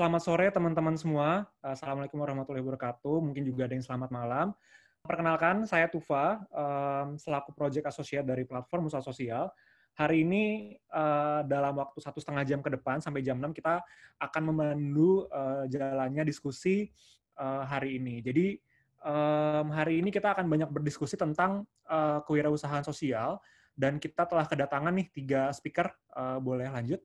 Selamat sore teman-teman semua. Assalamualaikum warahmatullahi wabarakatuh. Mungkin juga ada yang selamat malam. Perkenalkan, saya Tufa, selaku Project Associate dari platform Usaha Sosial. Hari ini uh, dalam waktu satu setengah jam ke depan sampai jam 6 kita akan memandu uh, jalannya diskusi hari ini. Jadi hari ini kita akan banyak berdiskusi tentang kewirausahaan sosial dan kita telah kedatangan nih tiga speaker. Boleh lanjut?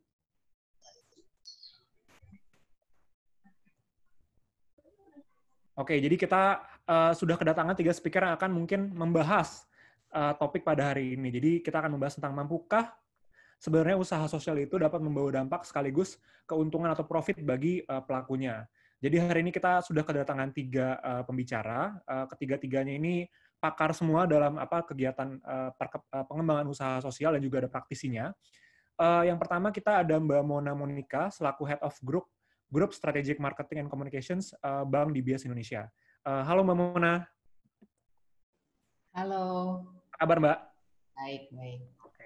Oke, jadi kita uh, sudah kedatangan tiga speaker yang akan mungkin membahas uh, topik pada hari ini. Jadi kita akan membahas tentang mampukah sebenarnya usaha sosial itu dapat membawa dampak sekaligus keuntungan atau profit bagi uh, pelakunya. Jadi hari ini kita sudah kedatangan tiga uh, pembicara. Uh, ketiga-tiganya ini pakar semua dalam apa kegiatan uh, pengembangan usaha sosial dan juga ada praktisinya. Uh, yang pertama kita ada Mbak Mona Monika selaku Head of Group Grup Strategic Marketing and Communications uh, Bank DBS Indonesia. Uh, halo Mbak Mona. Halo. Apa kabar Mbak? Baik, baik. Oke.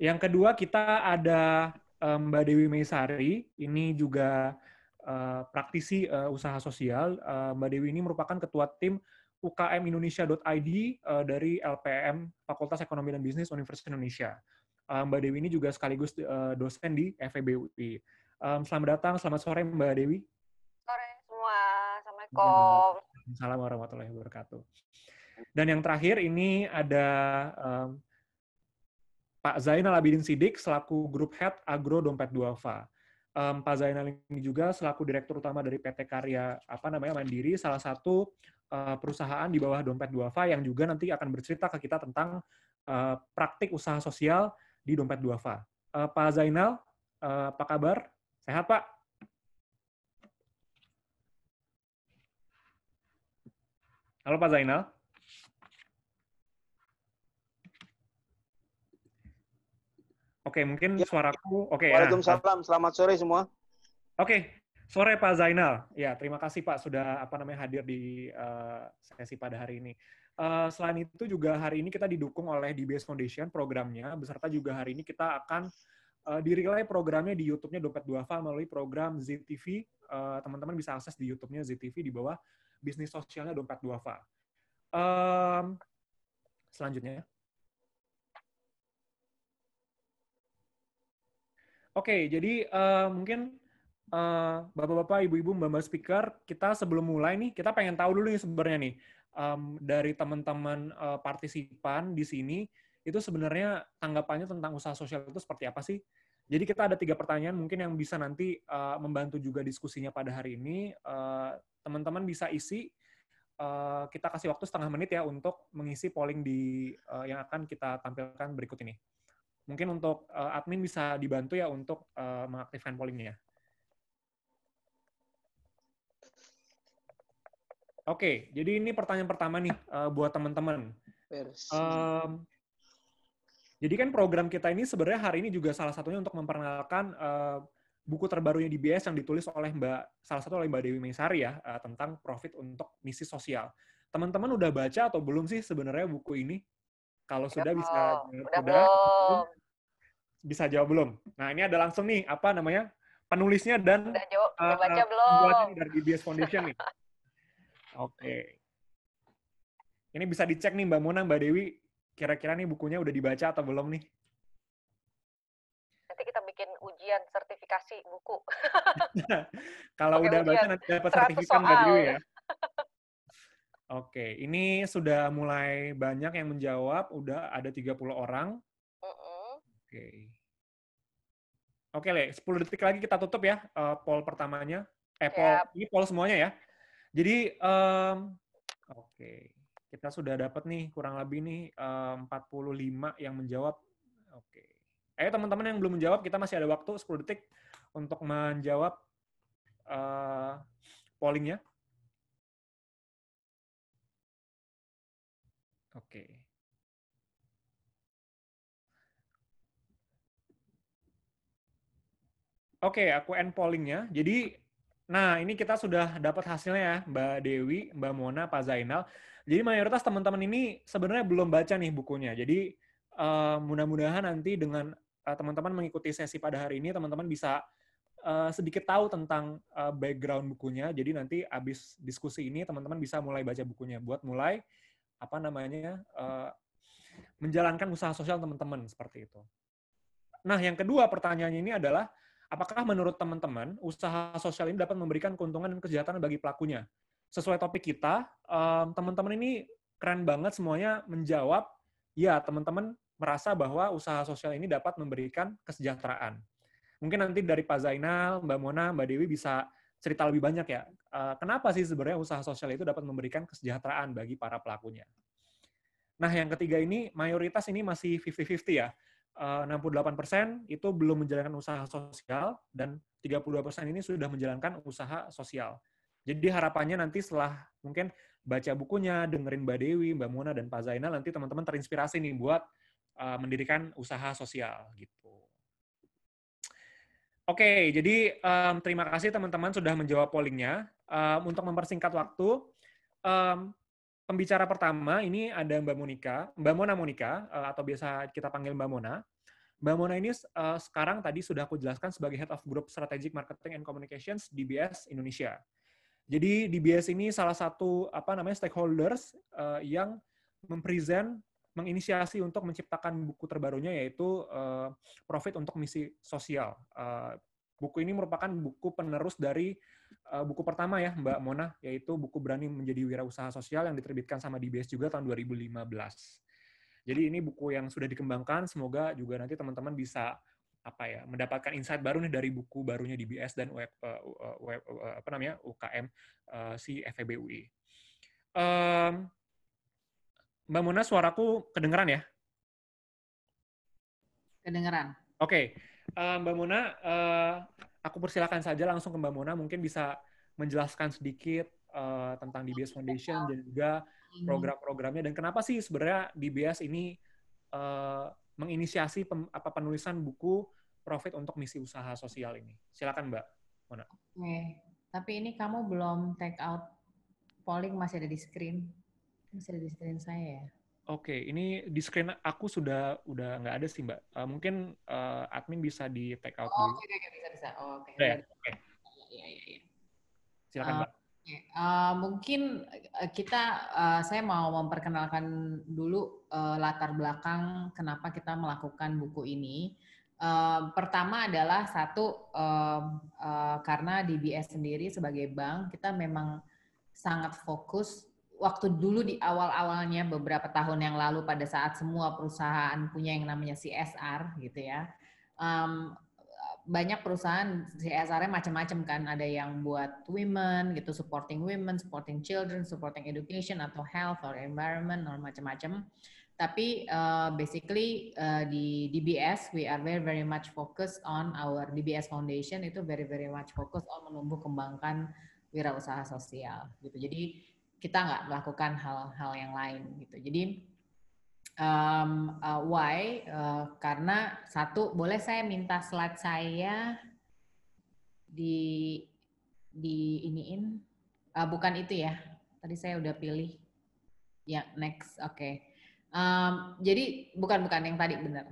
Yang kedua kita ada um, Mbak Dewi Meisari. Ini juga uh, praktisi uh, usaha sosial. Uh, Mbak Dewi ini merupakan ketua tim UKM Indonesia.id uh, dari LPM Fakultas Ekonomi dan Bisnis Universitas Indonesia. Uh, Mbak Dewi ini juga sekaligus uh, dosen di FEB UI. Um, selamat datang, selamat sore Mbak Dewi. Sore semua, Assalamualaikum. Assalamualaikum warahmatullahi wabarakatuh. Dan yang terakhir ini ada um, Pak Zainal Abidin Sidik selaku Group Head Agro Dompet Duafa. Um, Pak Zainal ini juga selaku Direktur Utama dari PT Karya apa namanya Mandiri, salah satu uh, perusahaan di bawah Dompet Duafa yang juga nanti akan bercerita ke kita tentang uh, praktik usaha sosial di Dompet Duafa. Uh, Pak Zainal, uh, apa kabar? Sehat, Pak? Halo, Pak Zainal. Oke, mungkin ya. suaraku oke ya. Waalaikumsalam. Selamat sore semua. Oke, sore Pak Zainal. Ya, terima kasih Pak sudah apa namanya hadir di uh, sesi pada hari ini. Uh, selain itu juga hari ini kita didukung oleh DBS Foundation programnya, beserta juga hari ini kita akan uh, dirilai programnya di YouTube-nya Dompet Duafa melalui program ZTV. Uh, teman-teman bisa akses di YouTube-nya ZTV di bawah bisnis sosialnya Dompet Duafa. Um, selanjutnya. Oke, okay, jadi uh, mungkin uh, bapak-bapak, ibu-ibu, mbak-mbak speaker, kita sebelum mulai nih, kita pengen tahu dulu nih sebenarnya nih um, dari teman-teman uh, partisipan di sini itu sebenarnya tanggapannya tentang usaha sosial itu seperti apa sih? Jadi kita ada tiga pertanyaan mungkin yang bisa nanti uh, membantu juga diskusinya pada hari ini. Uh, teman-teman bisa isi. Uh, kita kasih waktu setengah menit ya untuk mengisi polling di uh, yang akan kita tampilkan berikut ini. Mungkin untuk uh, admin bisa dibantu ya untuk uh, mengaktifkan pollingnya. Oke, jadi ini pertanyaan pertama nih uh, buat teman-teman. Um, jadi kan program kita ini sebenarnya hari ini juga salah satunya untuk memperkenalkan uh, buku terbarunya di BS yang ditulis oleh Mbak salah satu oleh Mbak Dewi Meisari ya uh, tentang profit untuk misi sosial. Teman-teman udah baca atau belum sih sebenarnya buku ini? Kalau sudah bisa udah, belum. bisa jawab belum. Nah ini ada langsung nih apa namanya penulisnya dan udah, jawab, uh, baca belum dari BS Foundation nih. Oke. Okay. Ini bisa dicek nih Mbak Mona, Mbak Dewi kira-kira nih bukunya udah dibaca atau belum nih? Nanti kita bikin ujian sertifikasi buku. Kalau udah baca nanti dapat sertifikat Mbak Dewi ya. Oke, ini sudah mulai banyak yang menjawab, udah ada 30 orang. Oke. Oke, Le, 10 detik lagi kita tutup ya uh, poll pertamanya. Eh, poll, yep. ini poll semuanya ya. Jadi, um, oke. Okay kita sudah dapat nih kurang lebih nih eh, uh, 45 yang menjawab. Oke. Ayo teman-teman yang belum menjawab, kita masih ada waktu 10 detik untuk menjawab uh, pollingnya. Oke. Oke, aku end pollingnya. Jadi, nah ini kita sudah dapat hasilnya ya, Mbak Dewi, Mbak Mona, Pak Zainal. Jadi mayoritas teman-teman ini sebenarnya belum baca nih bukunya. Jadi uh, mudah-mudahan nanti dengan uh, teman-teman mengikuti sesi pada hari ini, teman-teman bisa uh, sedikit tahu tentang uh, background bukunya. Jadi nanti abis diskusi ini teman-teman bisa mulai baca bukunya buat mulai apa namanya uh, menjalankan usaha sosial teman-teman seperti itu. Nah, yang kedua pertanyaannya ini adalah apakah menurut teman-teman usaha sosial ini dapat memberikan keuntungan dan kesejahteraan bagi pelakunya? Sesuai topik kita, um, teman-teman ini keren banget semuanya menjawab, ya teman-teman merasa bahwa usaha sosial ini dapat memberikan kesejahteraan. Mungkin nanti dari Pak Zainal, Mbak Mona, Mbak Dewi bisa cerita lebih banyak ya. Uh, kenapa sih sebenarnya usaha sosial itu dapat memberikan kesejahteraan bagi para pelakunya? Nah, yang ketiga ini mayoritas ini masih 50-50 ya. Uh, 68% itu belum menjalankan usaha sosial dan 32% ini sudah menjalankan usaha sosial. Jadi harapannya nanti setelah mungkin baca bukunya, dengerin Mbak Dewi, Mbak Mona, dan Pak Zainal, nanti teman-teman terinspirasi nih buat uh, mendirikan usaha sosial gitu. Oke, jadi um, terima kasih teman-teman sudah menjawab pollingnya. Um, untuk mempersingkat waktu, um, pembicara pertama ini ada Mbak Monika, Mbak Mona Monika, uh, atau biasa kita panggil Mbak Mona. Mbak Mona ini uh, sekarang tadi sudah aku jelaskan sebagai Head of Group Strategic Marketing and Communications DBS Indonesia. Jadi DBS ini salah satu apa namanya stakeholders uh, yang mempresent menginisiasi untuk menciptakan buku terbarunya yaitu uh, Profit untuk Misi Sosial. Uh, buku ini merupakan buku penerus dari uh, buku pertama ya Mbak Mona yaitu buku Berani Menjadi Wirausaha Sosial yang diterbitkan sama DBS juga tahun 2015. Jadi ini buku yang sudah dikembangkan, semoga juga nanti teman-teman bisa apa ya mendapatkan insight baru nih dari buku barunya DBS dan web, uh, web uh, apa namanya UKM uh, si FEB UI. Um, Mbak Mona, suaraku kedengeran ya? Kedengeran. Oke, okay. uh, Mbak Mona, uh, aku persilakan saja langsung ke Mbak Mona, mungkin bisa menjelaskan sedikit uh, tentang DBS Foundation dan juga program-programnya dan kenapa sih sebenarnya DBS ini uh, menginisiasi pem, apa penulisan buku profit untuk misi usaha sosial ini. Silakan Mbak Mona. Oke, tapi ini kamu belum take out polling masih ada di screen. Masih ada di screen saya ya. Oke, ini di screen aku sudah udah nggak ada sih Mbak. Uh, mungkin uh, admin bisa di take out oh, dulu. Oke, okay, bisa bisa. Oh, oke. Okay. Oke. Okay. Iya, iya, iya. Silakan uh, Mbak. Uh, mungkin kita, uh, saya mau memperkenalkan dulu uh, latar belakang kenapa kita melakukan buku ini. Pertama adalah satu uh, uh, karena DBS sendiri sebagai bank kita memang sangat fokus waktu dulu di awal-awalnya beberapa tahun yang lalu pada saat semua perusahaan punya yang namanya CSR gitu ya. Um, banyak perusahaan CSR-nya macam-macam kan. Ada yang buat women gitu, supporting women, supporting children, supporting education atau health or environment or macam-macam. Tapi uh, basically uh, di DBS we are very very much focused on our DBS Foundation itu very very much focus on menumbuh kembangkan wirausaha sosial gitu. Jadi kita nggak melakukan hal-hal yang lain gitu. Jadi Um, uh, why? Uh, karena satu, boleh saya minta slide saya di di iniin? Uh, bukan itu ya. Tadi saya udah pilih. Ya, next. Oke. Okay. Um, jadi bukan bukan yang tadi benar.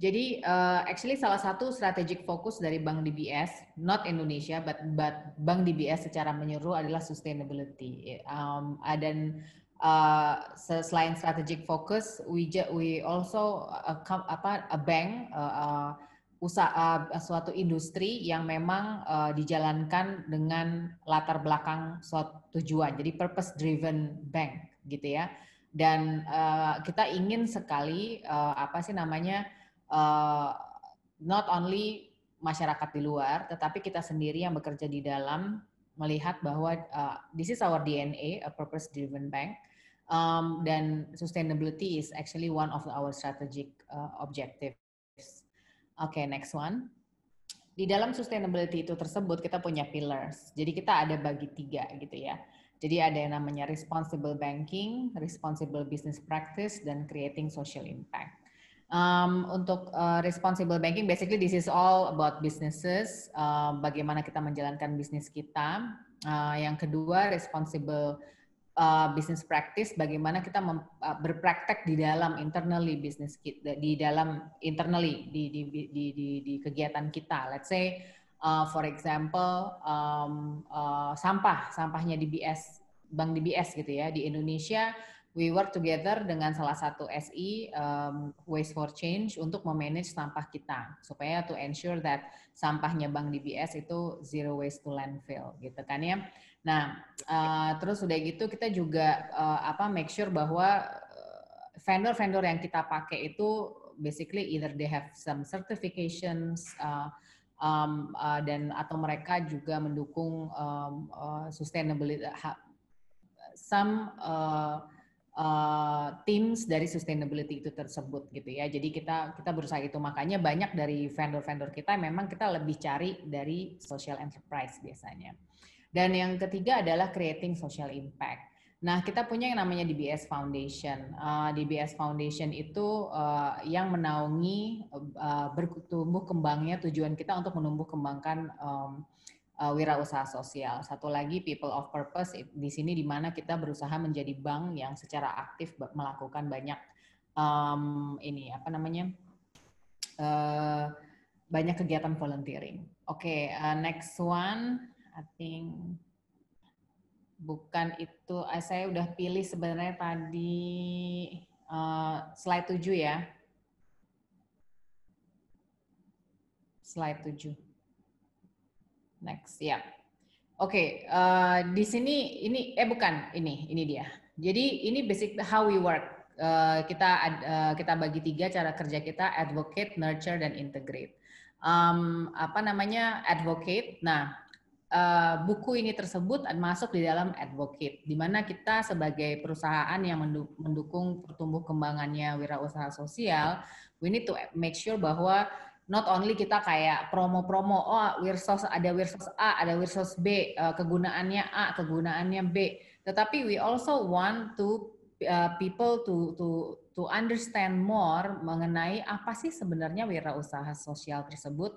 Jadi uh, actually salah satu strategic fokus dari Bank DBS, not Indonesia, but but Bank DBS secara menyeluruh adalah sustainability. Um, dan uh, selain strategic focus, we we also uh, apa a bank uh, uh, usaha suatu industri yang memang uh, dijalankan dengan latar belakang suatu tujuan. Jadi purpose driven bank gitu ya. Dan uh, kita ingin sekali uh, apa sih namanya uh, not only masyarakat di luar, tetapi kita sendiri yang bekerja di dalam melihat bahwa uh, this is our DNA, a purpose driven bank um, dan sustainability is actually one of our strategic uh, objectives. Oke, okay, next one. Di dalam sustainability itu tersebut kita punya pillars. Jadi kita ada bagi tiga gitu ya. Jadi ada yang namanya responsible banking, responsible business practice, dan creating social impact. Um, untuk uh, responsible banking, basically this is all about businesses, uh, bagaimana kita menjalankan bisnis kita. Uh, yang kedua, responsible uh, business practice bagaimana kita mem, uh, berpraktek di dalam internally business kita di dalam internally di di di di, di kegiatan kita let's say uh, for example um, uh, sampah sampahnya DBS Bank DBS gitu ya di Indonesia we work together dengan salah satu SI um, Waste for Change untuk memanage sampah kita supaya to ensure that sampahnya Bank DBS itu zero waste to landfill gitu kan ya. Nah, uh, terus udah gitu kita juga uh, apa make sure bahwa vendor-vendor yang kita pakai itu basically either they have some certifications uh, um, uh, dan atau mereka juga mendukung um, uh, sustainability some uh, uh, teams dari sustainability itu tersebut gitu ya. Jadi kita kita berusaha itu makanya banyak dari vendor-vendor kita memang kita lebih cari dari social enterprise biasanya. Dan yang ketiga adalah creating social impact. Nah, kita punya yang namanya DBS Foundation. Uh, DBS Foundation itu uh, yang menaungi uh, bertumbuh kembangnya tujuan kita untuk menumbuh kembangkan um, uh, wirausaha sosial. Satu lagi people of purpose di sini di mana kita berusaha menjadi bank yang secara aktif melakukan banyak um, ini apa namanya uh, banyak kegiatan volunteering. Oke, okay, uh, next one, I think bukan itu. Uh, saya udah pilih sebenarnya tadi uh, slide 7 ya. Slide 7. Next, ya. Yeah. Oke, okay, uh, di sini ini eh bukan ini ini dia. Jadi ini basic how we work. Uh, kita uh, kita bagi tiga cara kerja kita: advocate, nurture, dan integrate. Um, apa namanya advocate? Nah, uh, buku ini tersebut masuk di dalam advocate, di mana kita sebagai perusahaan yang mendukung pertumbuh kembangannya wirausaha sosial, we need to make sure bahwa not only kita kayak promo-promo, oh Wirsos ada Wirsos A, ada Wirsos B, uh, kegunaannya A, kegunaannya B. Tetapi we also want to uh, people to to to understand more mengenai apa sih sebenarnya wirausaha sosial tersebut.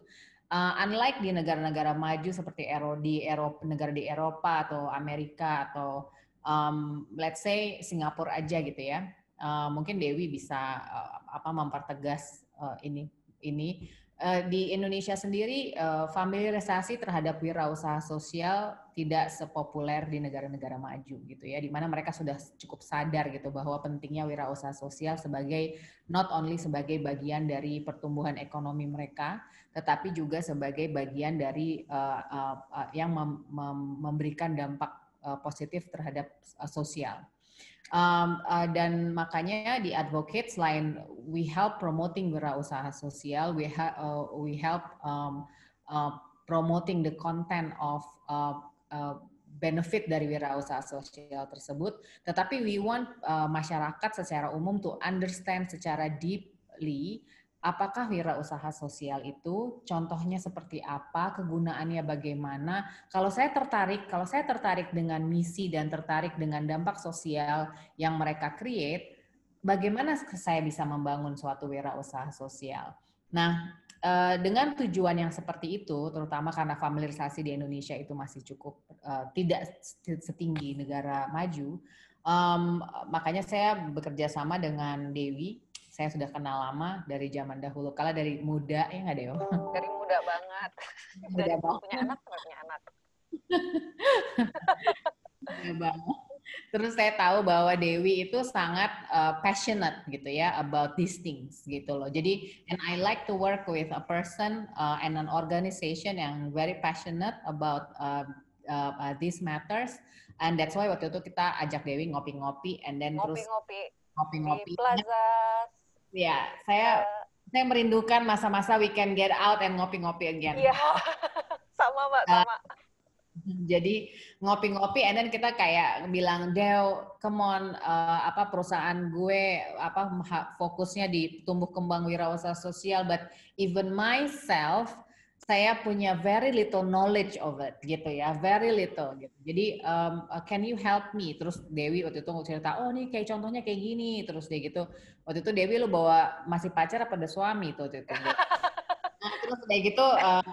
Uh, unlike di negara-negara maju seperti Eropa di Eropa, negara di Eropa atau Amerika atau um, let's say Singapura aja gitu ya. Uh, mungkin Dewi bisa uh, apa mempertegas uh, ini ini Eh, di Indonesia sendiri uh, familiarisasi terhadap wirausaha sosial tidak sepopuler di negara-negara maju gitu ya, di mana mereka sudah cukup sadar gitu bahwa pentingnya wirausaha sosial sebagai not only sebagai bagian dari pertumbuhan ekonomi mereka, tetapi juga sebagai bagian dari uh, uh, uh, yang mem mem memberikan dampak positif terhadap sosial. Um, uh, dan makanya di advocate selain we help promoting wirausaha sosial, we uh, we help um, uh, promoting the content of uh, uh, benefit dari wirausaha sosial tersebut. Tetapi we want uh, masyarakat secara umum to understand secara deeply apakah wirausaha sosial itu contohnya seperti apa, kegunaannya bagaimana. Kalau saya tertarik, kalau saya tertarik dengan misi dan tertarik dengan dampak sosial yang mereka create, bagaimana saya bisa membangun suatu wirausaha sosial. Nah, eh, dengan tujuan yang seperti itu, terutama karena familiarisasi di Indonesia itu masih cukup uh, tidak setinggi negara maju, um, makanya saya bekerja sama dengan Dewi saya sudah kenal lama dari zaman dahulu. Kala dari muda ya nggak Deo? Dari muda banget. Muda dari banget. punya anak punya anak. muda banget. Terus saya tahu bahwa Dewi itu sangat uh, passionate gitu ya about these things gitu loh. Jadi and I like to work with a person uh, and an organization yang very passionate about uh, uh, uh, these matters. And that's why waktu itu kita ajak Dewi ngopi-ngopi and then ngopi, terus ngopi-ngopi di Plaza Ya, saya uh, saya merindukan masa-masa we can get out and ngopi-ngopi again. Iya, sama mbak, nah, sama. Uh, jadi ngopi-ngopi, and then kita kayak bilang, Deo, come on, uh, apa perusahaan gue apa fokusnya di tumbuh kembang wirausaha sosial, but even myself saya punya very little knowledge of it gitu ya, very little gitu. Jadi um, uh, can you help me? Terus Dewi waktu itu cerita, oh nih kayak contohnya kayak gini. Terus dia gitu, waktu itu Dewi lu bawa masih pacar apa ada suami tuh waktu itu. Nah, terus kayak gitu, uh,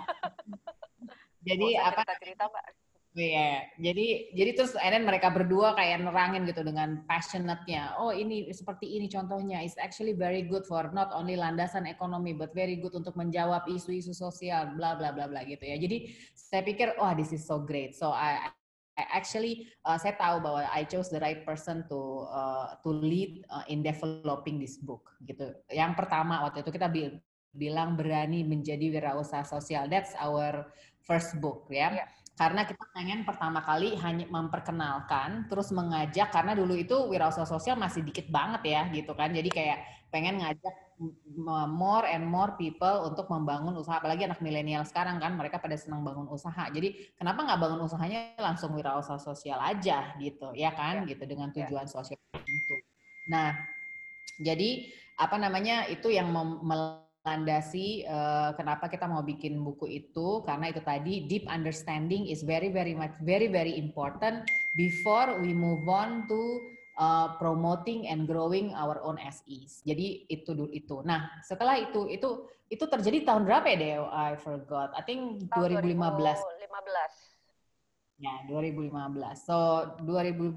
jadi apa? Cerita, Mbak. Iya, jadi jadi terus then mereka berdua kayak nerangin gitu dengan passionate-nya. Oh ini seperti ini contohnya. It's actually very good for not only landasan ekonomi, but very good untuk menjawab isu-isu sosial, bla bla bla bla gitu ya. Jadi saya pikir, wah oh, this is so great. So I, I actually uh, saya tahu bahwa I chose the right person to uh, to lead uh, in developing this book gitu. Yang pertama waktu itu kita bilang berani menjadi wirausaha sosial. That's our first book ya. Yeah karena kita pengen pertama kali hanya memperkenalkan terus mengajak karena dulu itu wirausaha sosial masih dikit banget ya gitu kan jadi kayak pengen ngajak more and more people untuk membangun usaha apalagi anak milenial sekarang kan mereka pada senang bangun usaha jadi kenapa nggak bangun usahanya langsung wirausaha sosial aja gitu ya kan ya. gitu dengan ya. tujuan ya. sosial itu nah jadi apa namanya itu yang landasi uh, kenapa kita mau bikin buku itu karena itu tadi deep understanding is very very much very very important before we move on to uh, promoting and growing our own SEs. Jadi itu dulu itu. Nah, setelah itu itu itu terjadi tahun berapa ya, Deo? I forgot. I think 2015. 2015. Ya, 2015. So, 2015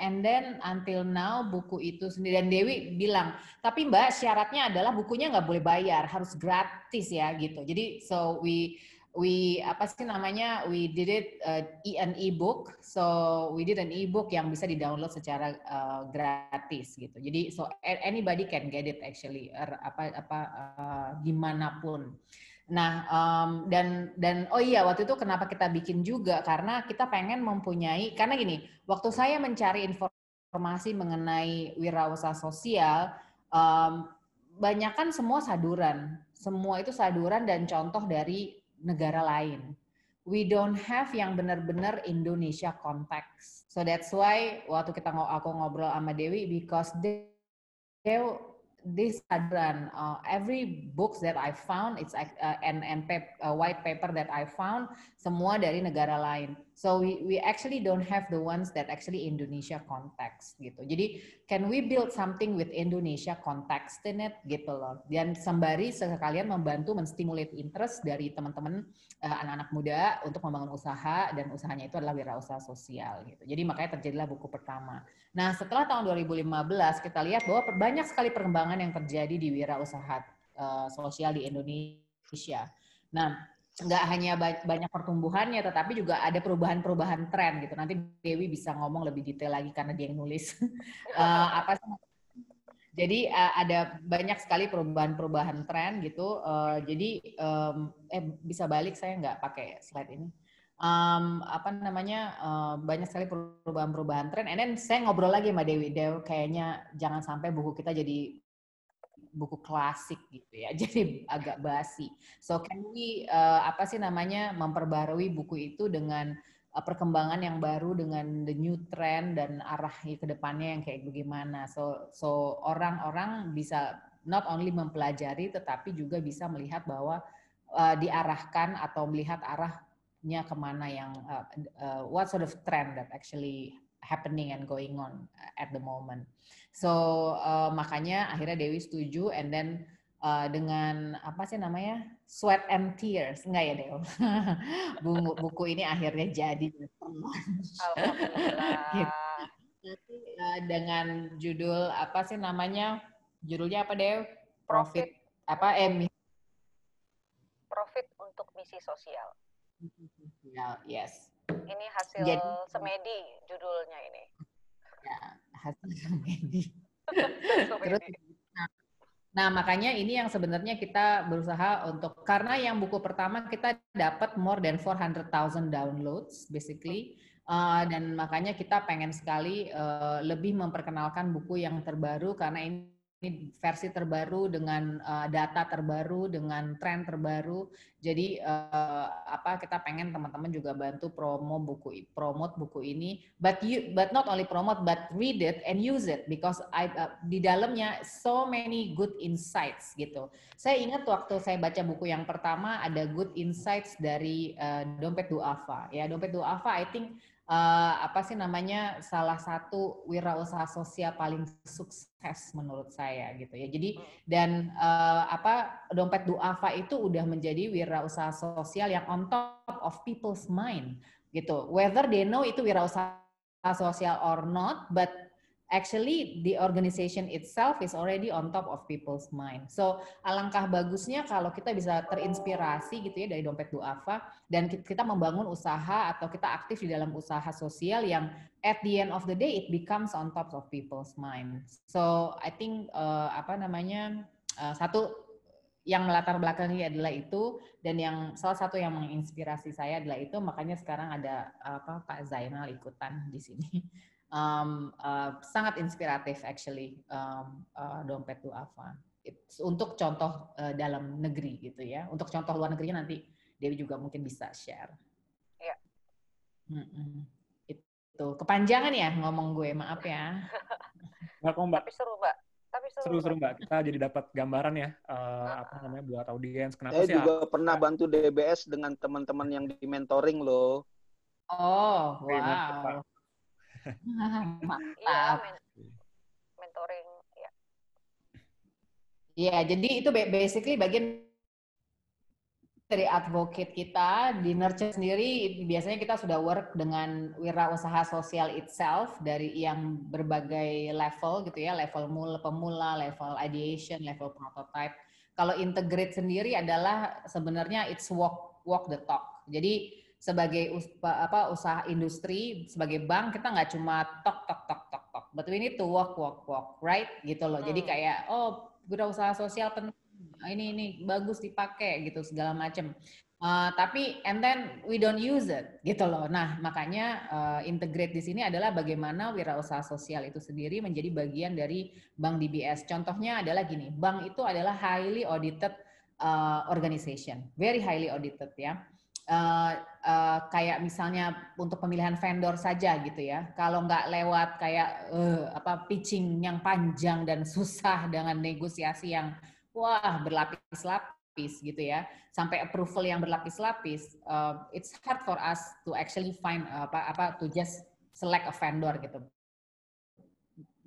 and then until now buku itu sendiri dan Dewi bilang, tapi Mbak syaratnya adalah bukunya nggak boleh bayar, harus gratis ya gitu. Jadi so we we apa sih namanya we did it uh, an e-book so we did an e-book yang bisa di-download secara uh, gratis gitu jadi so anybody can get it actually er, apa apa uh, di mana pun Nah, um, dan dan oh iya waktu itu kenapa kita bikin juga karena kita pengen mempunyai karena gini, waktu saya mencari informasi mengenai wirausaha sosial, um, banyak kan semua saduran, semua itu saduran dan contoh dari negara lain. We don't have yang benar-benar Indonesia konteks. So that's why waktu kita aku ngobrol sama Dewi because they, they this hadran uh, every books that I found it's uh, and and pap, uh, white paper that I found semua dari negara lain. So we we actually don't have the ones that actually Indonesia context gitu. Jadi can we build something with Indonesia context in it? Gitu loh. Dan sembari sekalian membantu menstimulate interest dari teman-teman anak-anak muda untuk membangun usaha dan usahanya itu adalah wirausaha sosial gitu jadi makanya terjadilah buku pertama Nah, setelah tahun 2015 kita lihat bahwa banyak sekali perkembangan yang terjadi di wirausaha uh, sosial di Indonesia. Nah, nggak hanya banyak pertumbuhannya, tetapi juga ada perubahan-perubahan tren gitu. Nanti Dewi bisa ngomong lebih detail lagi karena dia yang nulis. uh, apa sih? Jadi uh, ada banyak sekali perubahan-perubahan tren gitu. Uh, jadi um, eh bisa balik saya nggak pakai slide ini um, apa namanya uh, banyak sekali perubahan-perubahan tren. And then saya ngobrol lagi sama Dewi, Dewi kayaknya jangan sampai buku kita jadi buku klasik gitu ya, jadi agak basi. So can we uh, apa sih namanya memperbarui buku itu dengan perkembangan yang baru dengan the new trend dan arah ke depannya yang kayak bagaimana. So so orang-orang bisa not only mempelajari tetapi juga bisa melihat bahwa uh, diarahkan atau melihat arah nya ke mana yang uh, uh, what sort of trend that actually happening and going on at the moment. So uh, makanya akhirnya Dewi setuju and then uh, dengan apa sih namanya sweat and tears enggak ya Dewi? buku, buku ini akhirnya jadi gitu. uh, dengan judul apa sih namanya judulnya apa Dew? Profit, Profit apa eh Profit untuk misi sosial. Ya, yes. Ini hasil Jadi, semedi judulnya ini. Ya, hasil semedi. Terus, nah, makanya ini yang sebenarnya kita berusaha untuk karena yang buku pertama kita dapat more than 400,000 downloads basically. Uh, dan makanya kita pengen sekali uh, lebih memperkenalkan buku yang terbaru karena ini ini versi terbaru dengan uh, data terbaru dengan tren terbaru. Jadi uh, apa kita pengen teman-teman juga bantu promo buku promote buku ini. But you but not only promote but read it and use it because I uh, di dalamnya so many good insights gitu. Saya ingat waktu saya baca buku yang pertama ada good insights dari uh, dompet duafa ya dompet duafa I think uh, apa sih namanya salah satu wirausaha sosial paling sukses menurut saya gitu ya. Jadi hmm. dan uh, apa dompet duafa itu udah menjadi wirausaha sosial yang on top of people's mind. gitu. Whether they know itu wirausaha sosial or not, but actually the organization itself is already on top of people's mind. So alangkah bagusnya kalau kita bisa terinspirasi gitu ya dari dompet duafa dan kita membangun usaha atau kita aktif di dalam usaha sosial yang at the end of the day it becomes on top of people's mind. So I think uh, apa namanya uh, satu yang melatar belakangi adalah itu dan yang salah satu yang menginspirasi saya adalah itu makanya sekarang ada apa Pak Zainal ikutan di sini um, uh, sangat inspiratif actually um, uh, dompet duafa It's untuk contoh uh, dalam negeri gitu ya untuk contoh luar negerinya nanti Dewi juga mungkin bisa share. Iya. Mm -mm. Itu kepanjangan ya ngomong gue maaf ya. Nggak kok mbak. Tapi seru, Mbak. Tapi seru. Seru-seru mbak. Kita jadi dapat gambaran ya uh, apa namanya buat audiens. Kenapa Saya sih? juga pernah bantu DBS dengan teman-teman yang di mentoring loh. Oh, Oke, mantap. Iya, Mantap. men- mentoring. Ya. Iya, jadi itu ba- basically bagian dari advocate kita di nurture sendiri biasanya kita sudah work dengan wirausaha sosial itself dari yang berbagai level gitu ya level mula pemula level ideation level prototype kalau integrate sendiri adalah sebenarnya it's walk walk the talk jadi sebagai us- pa- apa usaha industri sebagai bank kita nggak cuma tok tok tok tok tok but we need to walk walk walk right gitu loh jadi Hmm. kayak oh wirausaha sosial penting ini ini bagus dipakai gitu segala macam. Uh, tapi and then we don't use it gitu loh. Nah makanya uh, integrate di sini adalah bagaimana wirausaha sosial itu sendiri menjadi bagian dari bank DBS. Contohnya adalah gini, bank itu adalah highly audited uh, organization, very highly audited ya. Uh, uh, kayak misalnya untuk pemilihan vendor saja gitu ya. Kalau nggak lewat kayak uh, apa pitching yang panjang dan susah dengan negosiasi yang wah berlapis-lapis gitu ya. Sampai approval yang berlapis-lapis uh, it's hard for us to actually find uh, apa apa to just select a vendor gitu.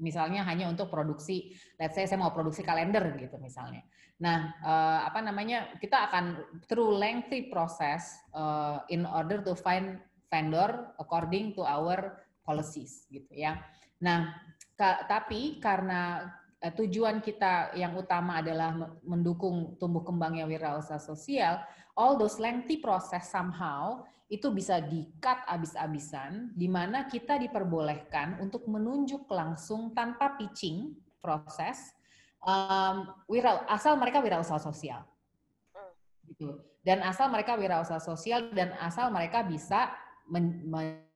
Misalnya hanya untuk produksi let's say saya mau produksi kalender gitu misalnya nah uh, apa namanya kita akan through lengthy process uh, in order to find vendor according to our policies gitu ya. Nah ka, tapi karena uh, tujuan kita yang utama adalah mendukung tumbuh kembangnya wirausaha sosial, all those lengthy process somehow itu bisa di-cut abis-abisan, di mana kita diperbolehkan untuk menunjuk langsung tanpa pitching proses, um, wira, asal mereka wirausaha sosial. Gitu. Dan asal mereka wirausaha sosial dan asal mereka bisa men,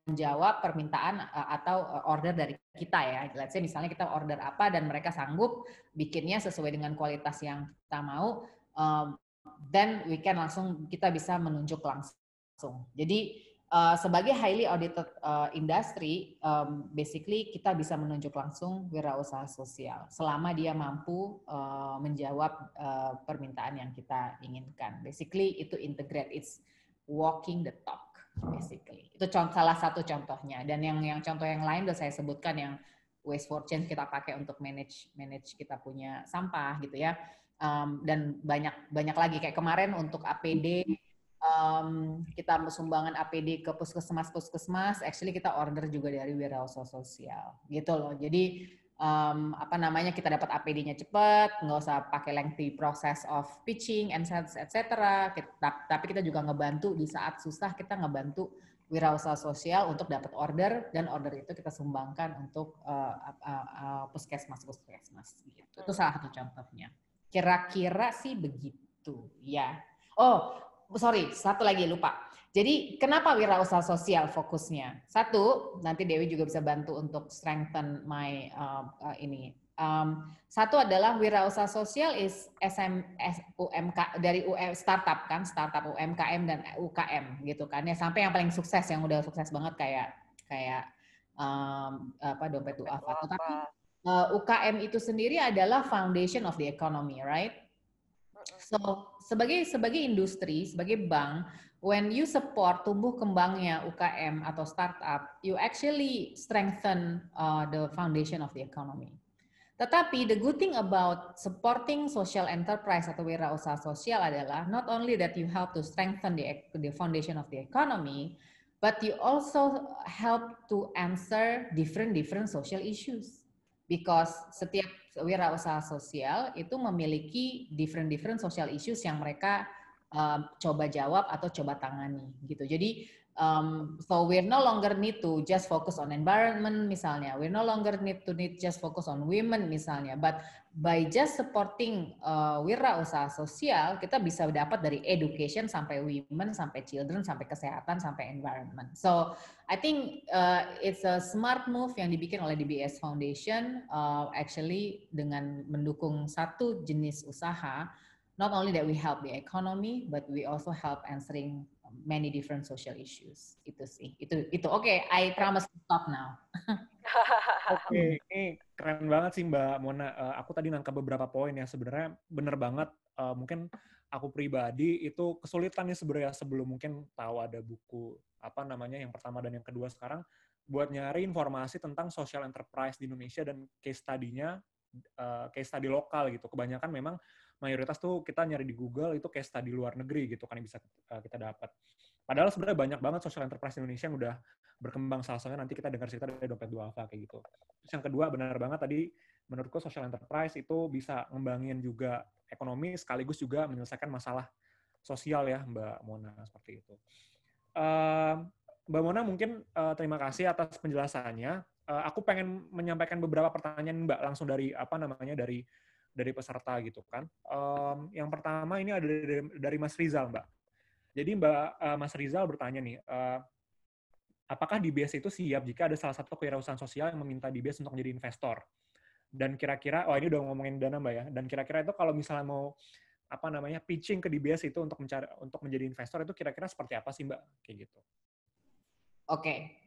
menjawab permintaan atau order dari kita ya. Let's say misalnya kita order apa dan mereka sanggup bikinnya sesuai dengan kualitas yang kita mau, um, then we can langsung kita bisa menunjuk langsung. Jadi uh, sebagai highly audited uh, industry, um, basically kita bisa menunjuk langsung wirausaha sosial selama dia mampu uh, menjawab uh, permintaan yang kita inginkan. Basically itu integrate, it's walking the talk basically. Itu contoh, salah satu contohnya. Dan yang yang contoh yang lain udah saya sebutkan yang waste for change kita pakai untuk manage manage kita punya sampah gitu ya. Um, dan banyak banyak lagi kayak kemarin untuk APD um, kita sumbangan APD ke puskesmas puskesmas, actually kita order juga dari wirausaha sosial gitu loh. Jadi um, apa namanya kita dapat APD-nya cepat, nggak usah pakai lengthy process of pitching and etc. Tapi kita juga ngebantu di saat susah kita ngebantu wirausaha sosial untuk dapat order dan order itu kita sumbangkan untuk uh, uh, uh, puskesmas puskesmas. Gitu. Itu salah satu contohnya. Kira-kira sih begitu ya. Oh sorry satu lagi lupa. Jadi kenapa wirausaha sosial fokusnya? Satu, nanti Dewi juga bisa bantu untuk strengthen my uh, uh, ini. Um, satu adalah wirausaha sosial is SM, UMK dari UM, startup kan, startup UMKM dan UKM gitu kan ya. Sampai yang paling sukses yang udah sukses banget kayak kayak um, apa dompet duafa. Tapi uh, UKM itu sendiri adalah foundation of the economy, right? So sebagai sebagai industri, sebagai bank, when you support tumbuh kembangnya UKM atau startup, you actually strengthen uh, the foundation of the economy. Tetapi the good thing about supporting social enterprise atau wirausaha sosial adalah not only that you help to strengthen the, the foundation of the economy, but you also help to answer different different social issues because setiap wirausaha sosial itu memiliki different different social issues yang mereka uh, coba jawab atau coba tangani gitu. Jadi Um, so we're no longer need to just focus on environment misalnya. We're no longer need to need just focus on women misalnya. But by just supporting uh, wirausaha sosial, kita bisa dapat dari education sampai women, sampai children, sampai kesehatan, sampai environment. So I think uh, it's a smart move yang dibikin oleh DBS Foundation, uh, actually dengan mendukung satu jenis usaha. Not only that we help the economy, but we also help answering many different social issues. Itu sih. Itu itu oke, okay, I promise to stop now. oke, okay. ini keren banget sih Mbak Mona. Uh, aku tadi nangkap beberapa poin ya. Sebenarnya bener banget. Uh, mungkin aku pribadi itu kesulitan nih sebenarnya sebelum mungkin tahu ada buku apa namanya yang pertama dan yang kedua sekarang buat nyari informasi tentang social enterprise di Indonesia dan case study-nya uh, case study lokal gitu. Kebanyakan memang mayoritas tuh kita nyari di Google itu case study luar negeri gitu kan yang bisa uh, kita dapat. Padahal sebenarnya banyak banget social enterprise Indonesia yang udah berkembang salah satunya nanti kita dengar cerita dari dompet dua alfa kayak gitu. Terus yang kedua benar banget tadi menurutku social enterprise itu bisa ngembangin juga ekonomi sekaligus juga menyelesaikan masalah sosial ya Mbak Mona seperti itu. Uh, Mbak Mona mungkin uh, terima kasih atas penjelasannya. Uh, aku pengen menyampaikan beberapa pertanyaan Mbak langsung dari apa namanya dari dari peserta gitu kan. Um, yang pertama ini ada dari, dari Mas Rizal, Mbak. Jadi Mbak uh, Mas Rizal bertanya nih, uh, apakah DBS itu siap jika ada salah satu kewirausahaan sosial yang meminta DBS untuk menjadi investor? Dan kira-kira, oh ini udah ngomongin dana Mbak ya. Dan kira-kira itu kalau misalnya mau apa namanya pitching ke DBS itu untuk mencari untuk menjadi investor itu kira-kira seperti apa sih Mbak? Kayak gitu. Oke.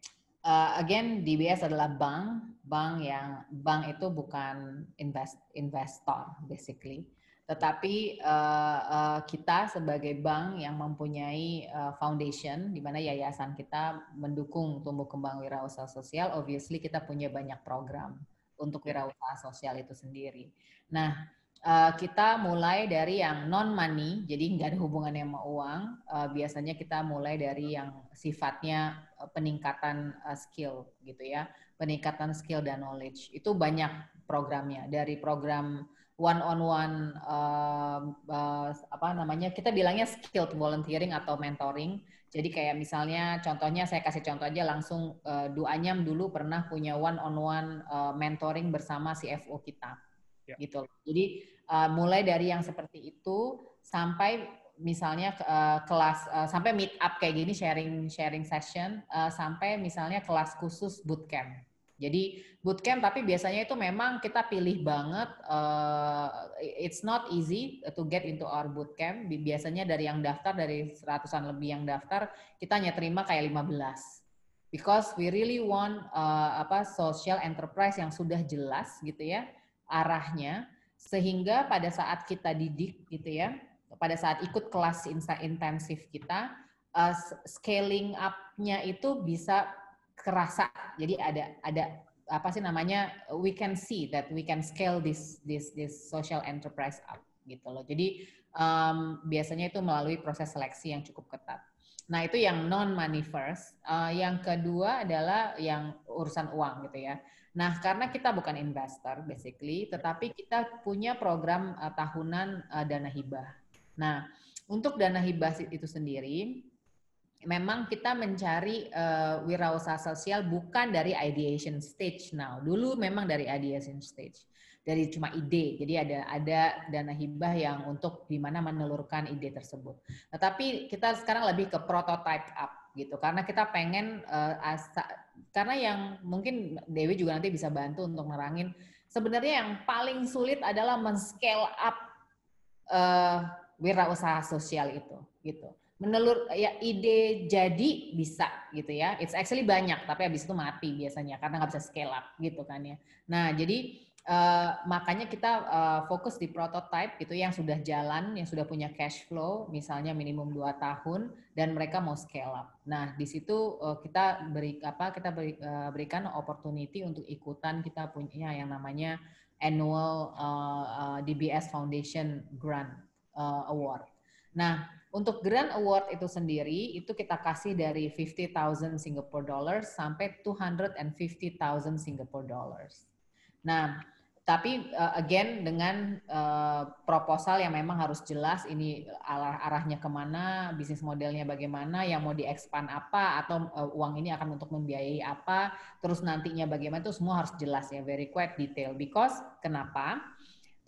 Uh, again DBS adalah bank, bank yang bank itu bukan invest investor basically, tetapi uh, uh, kita sebagai bank yang mempunyai uh, foundation di mana yayasan kita mendukung tumbuh kembang wirausaha sosial, obviously kita punya banyak program untuk wirausaha sosial itu sendiri. Nah, uh, kita mulai dari yang non money, jadi nggak ada hubungannya sama uang. Uh, biasanya kita mulai dari yang sifatnya uh, peningkatan uh, skill gitu ya, peningkatan skill dan knowledge. Itu banyak programnya dari program one on one uh, uh, apa namanya kita bilangnya skilled volunteering atau mentoring. Jadi kayak misalnya contohnya saya kasih contoh aja langsung uh, Duanyam dulu pernah punya one on one uh, mentoring bersama CFO kita ya. gitu. Jadi uh, mulai dari yang seperti itu sampai misalnya uh, kelas uh, sampai meet up kayak gini sharing sharing session uh, sampai misalnya kelas khusus bootcamp. Jadi bootcamp tapi biasanya itu memang kita pilih banget uh, it's not easy to get into our bootcamp. Biasanya dari yang daftar dari seratusan lebih yang daftar kita hanya terima kayak 15 because we really want uh, apa social enterprise yang sudah jelas gitu ya arahnya sehingga pada saat kita didik gitu ya pada saat ikut kelas intensif kita uh, scaling up-nya itu bisa kerasa. Jadi ada ada apa sih namanya we can see that we can scale this this this social enterprise up gitu loh. Jadi um, biasanya itu melalui proses seleksi yang cukup ketat. Nah itu yang non money first. Uh, yang kedua adalah yang urusan uang gitu ya Nah, karena kita bukan investor basically, tetapi kita punya program uh, tahunan uh, dana hibah. Nah, untuk dana hibah itu sendiri, memang kita mencari uh, wirausaha sosial bukan dari ideation stage now. Dulu memang dari ideation stage, dari cuma ide. Jadi ada ada dana hibah yang untuk di mana menelurkan ide tersebut. Tetapi kita sekarang lebih ke prototype up gitu. Karena kita pengen uh, asa, karena yang mungkin Dewi juga nanti bisa bantu untuk nerangin. Sebenarnya yang paling sulit adalah men-scale up uh, wirausaha sosial itu gitu. Menelur ya ide jadi bisa gitu ya. It's actually banyak tapi habis itu mati biasanya karena nggak bisa scale up gitu kan ya. Nah jadi Uh, makanya kita uh, fokus di prototype gitu yang sudah jalan, yang sudah punya cash flow, misalnya minimum 2 tahun dan mereka mau scale up. Nah, di situ uh, kita beri apa kita beri, uh, berikan opportunity untuk ikutan kita punya yang namanya annual uh, uh, DBS Foundation Grant uh, Award. Nah, untuk Grand Award itu sendiri itu kita kasih dari 50,000 Singapore dollars sampai 250,000 Singapore dollars. Nah, tapi uh, again dengan uh, proposal yang memang harus jelas ini arah arahnya ke mana, bisnis modelnya bagaimana, yang mau diekspand apa, atau uh, uang ini akan untuk membiayai apa, terus nantinya bagaimana itu semua harus jelas ya, very quite detail. Because kenapa?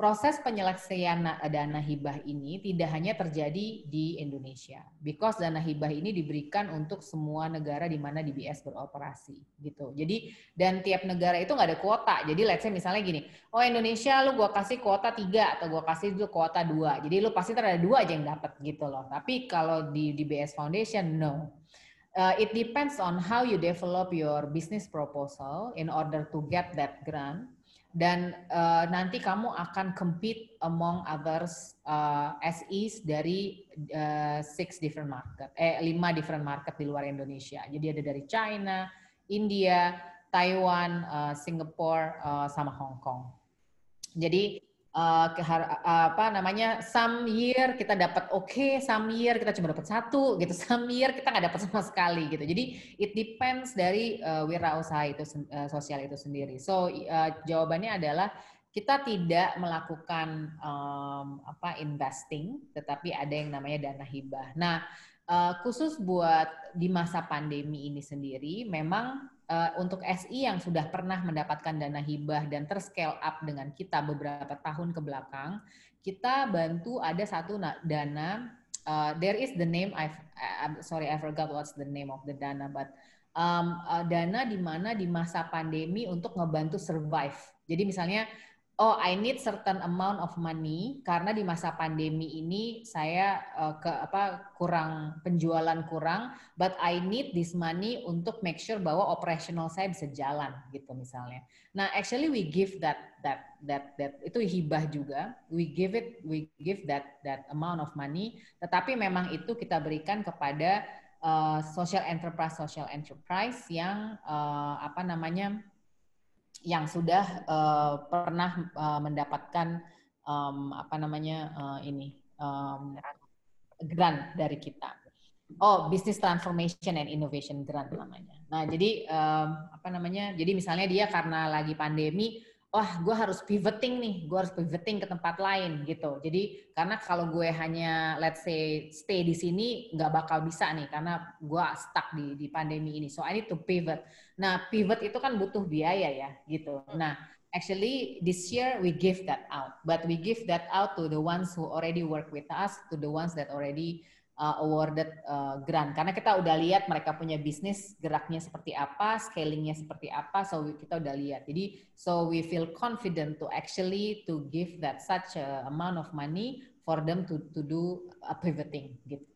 Proses penyelesaian dana hibah ini tidak hanya terjadi di Indonesia, because dana hibah ini diberikan untuk semua negara di mana DBS beroperasi, gitu. Jadi dan tiap negara itu nggak ada kuota. Jadi let's say misalnya gini, oh Indonesia lu gua kasih kuota tiga atau gua kasih itu kuota dua. Jadi lu pasti ada dua aja yang dapat gitu loh. Tapi kalau di DBS Foundation no. Uh, it depends on how you develop your business proposal in order to get that grant dan uh, nanti kamu akan compete among others uh, SEs dari uh, six different market, eh lima different market di luar Indonesia. Jadi ada dari China, India, Taiwan, uh, Singapore, uh, sama Hong Kong. Jadi uh, apa namanya some year kita dapat oke, okay, some year kita cuma dapat satu gitu, some year kita nggak dapat sama sekali gitu. Jadi it depends dari uh, wirausaha itu uh, sosial itu sendiri. So uh, jawabannya adalah kita tidak melakukan um, apa investing, tetapi ada yang namanya dana hibah. Nah, uh, khusus buat di masa pandemi ini sendiri, memang uh, untuk SI yang sudah pernah mendapatkan dana hibah dan terscale up dengan kita beberapa tahun ke belakang, kita bantu ada satu dana. Uh, there is the name I I'm sorry I forgot what's the name of the dana, but um, uh, dana di mana di masa pandemi untuk ngebantu survive. Jadi misalnya oh I need certain amount of money karena di masa pandemi ini saya uh, ke apa kurang penjualan kurang but I need this money untuk make sure bahwa operational saya bisa jalan gitu misalnya. Nah, actually we give that that that that itu hibah juga. We give it we give that that amount of money tetapi memang itu kita berikan kepada uh, social enterprise social enterprise yang uh, apa namanya yang sudah uh, pernah uh, mendapatkan um, apa namanya uh, ini um, grant dari kita. Oh, business transformation and innovation grant namanya. Nah, jadi um, apa namanya? Jadi misalnya dia karena lagi pandemi, wah gue harus pivoting nih, gue harus pivoting ke tempat lain gitu. Jadi karena kalau gue hanya let's say stay di sini nggak bakal bisa nih karena gue stuck di di pandemi ini. So I need to pivot. Nah pivot itu kan butuh biaya ya gitu. Hmm. Nah actually this year we give that out, but we give that out to the ones who already work with us, to the ones that already uh, awarded uh, grant karena kita udah lihat mereka punya bisnis geraknya seperti apa, scalingnya seperti apa, so kita udah lihat. Jadi so we feel confident to actually to give that such a amount of money for them to to do a pivoting gitu.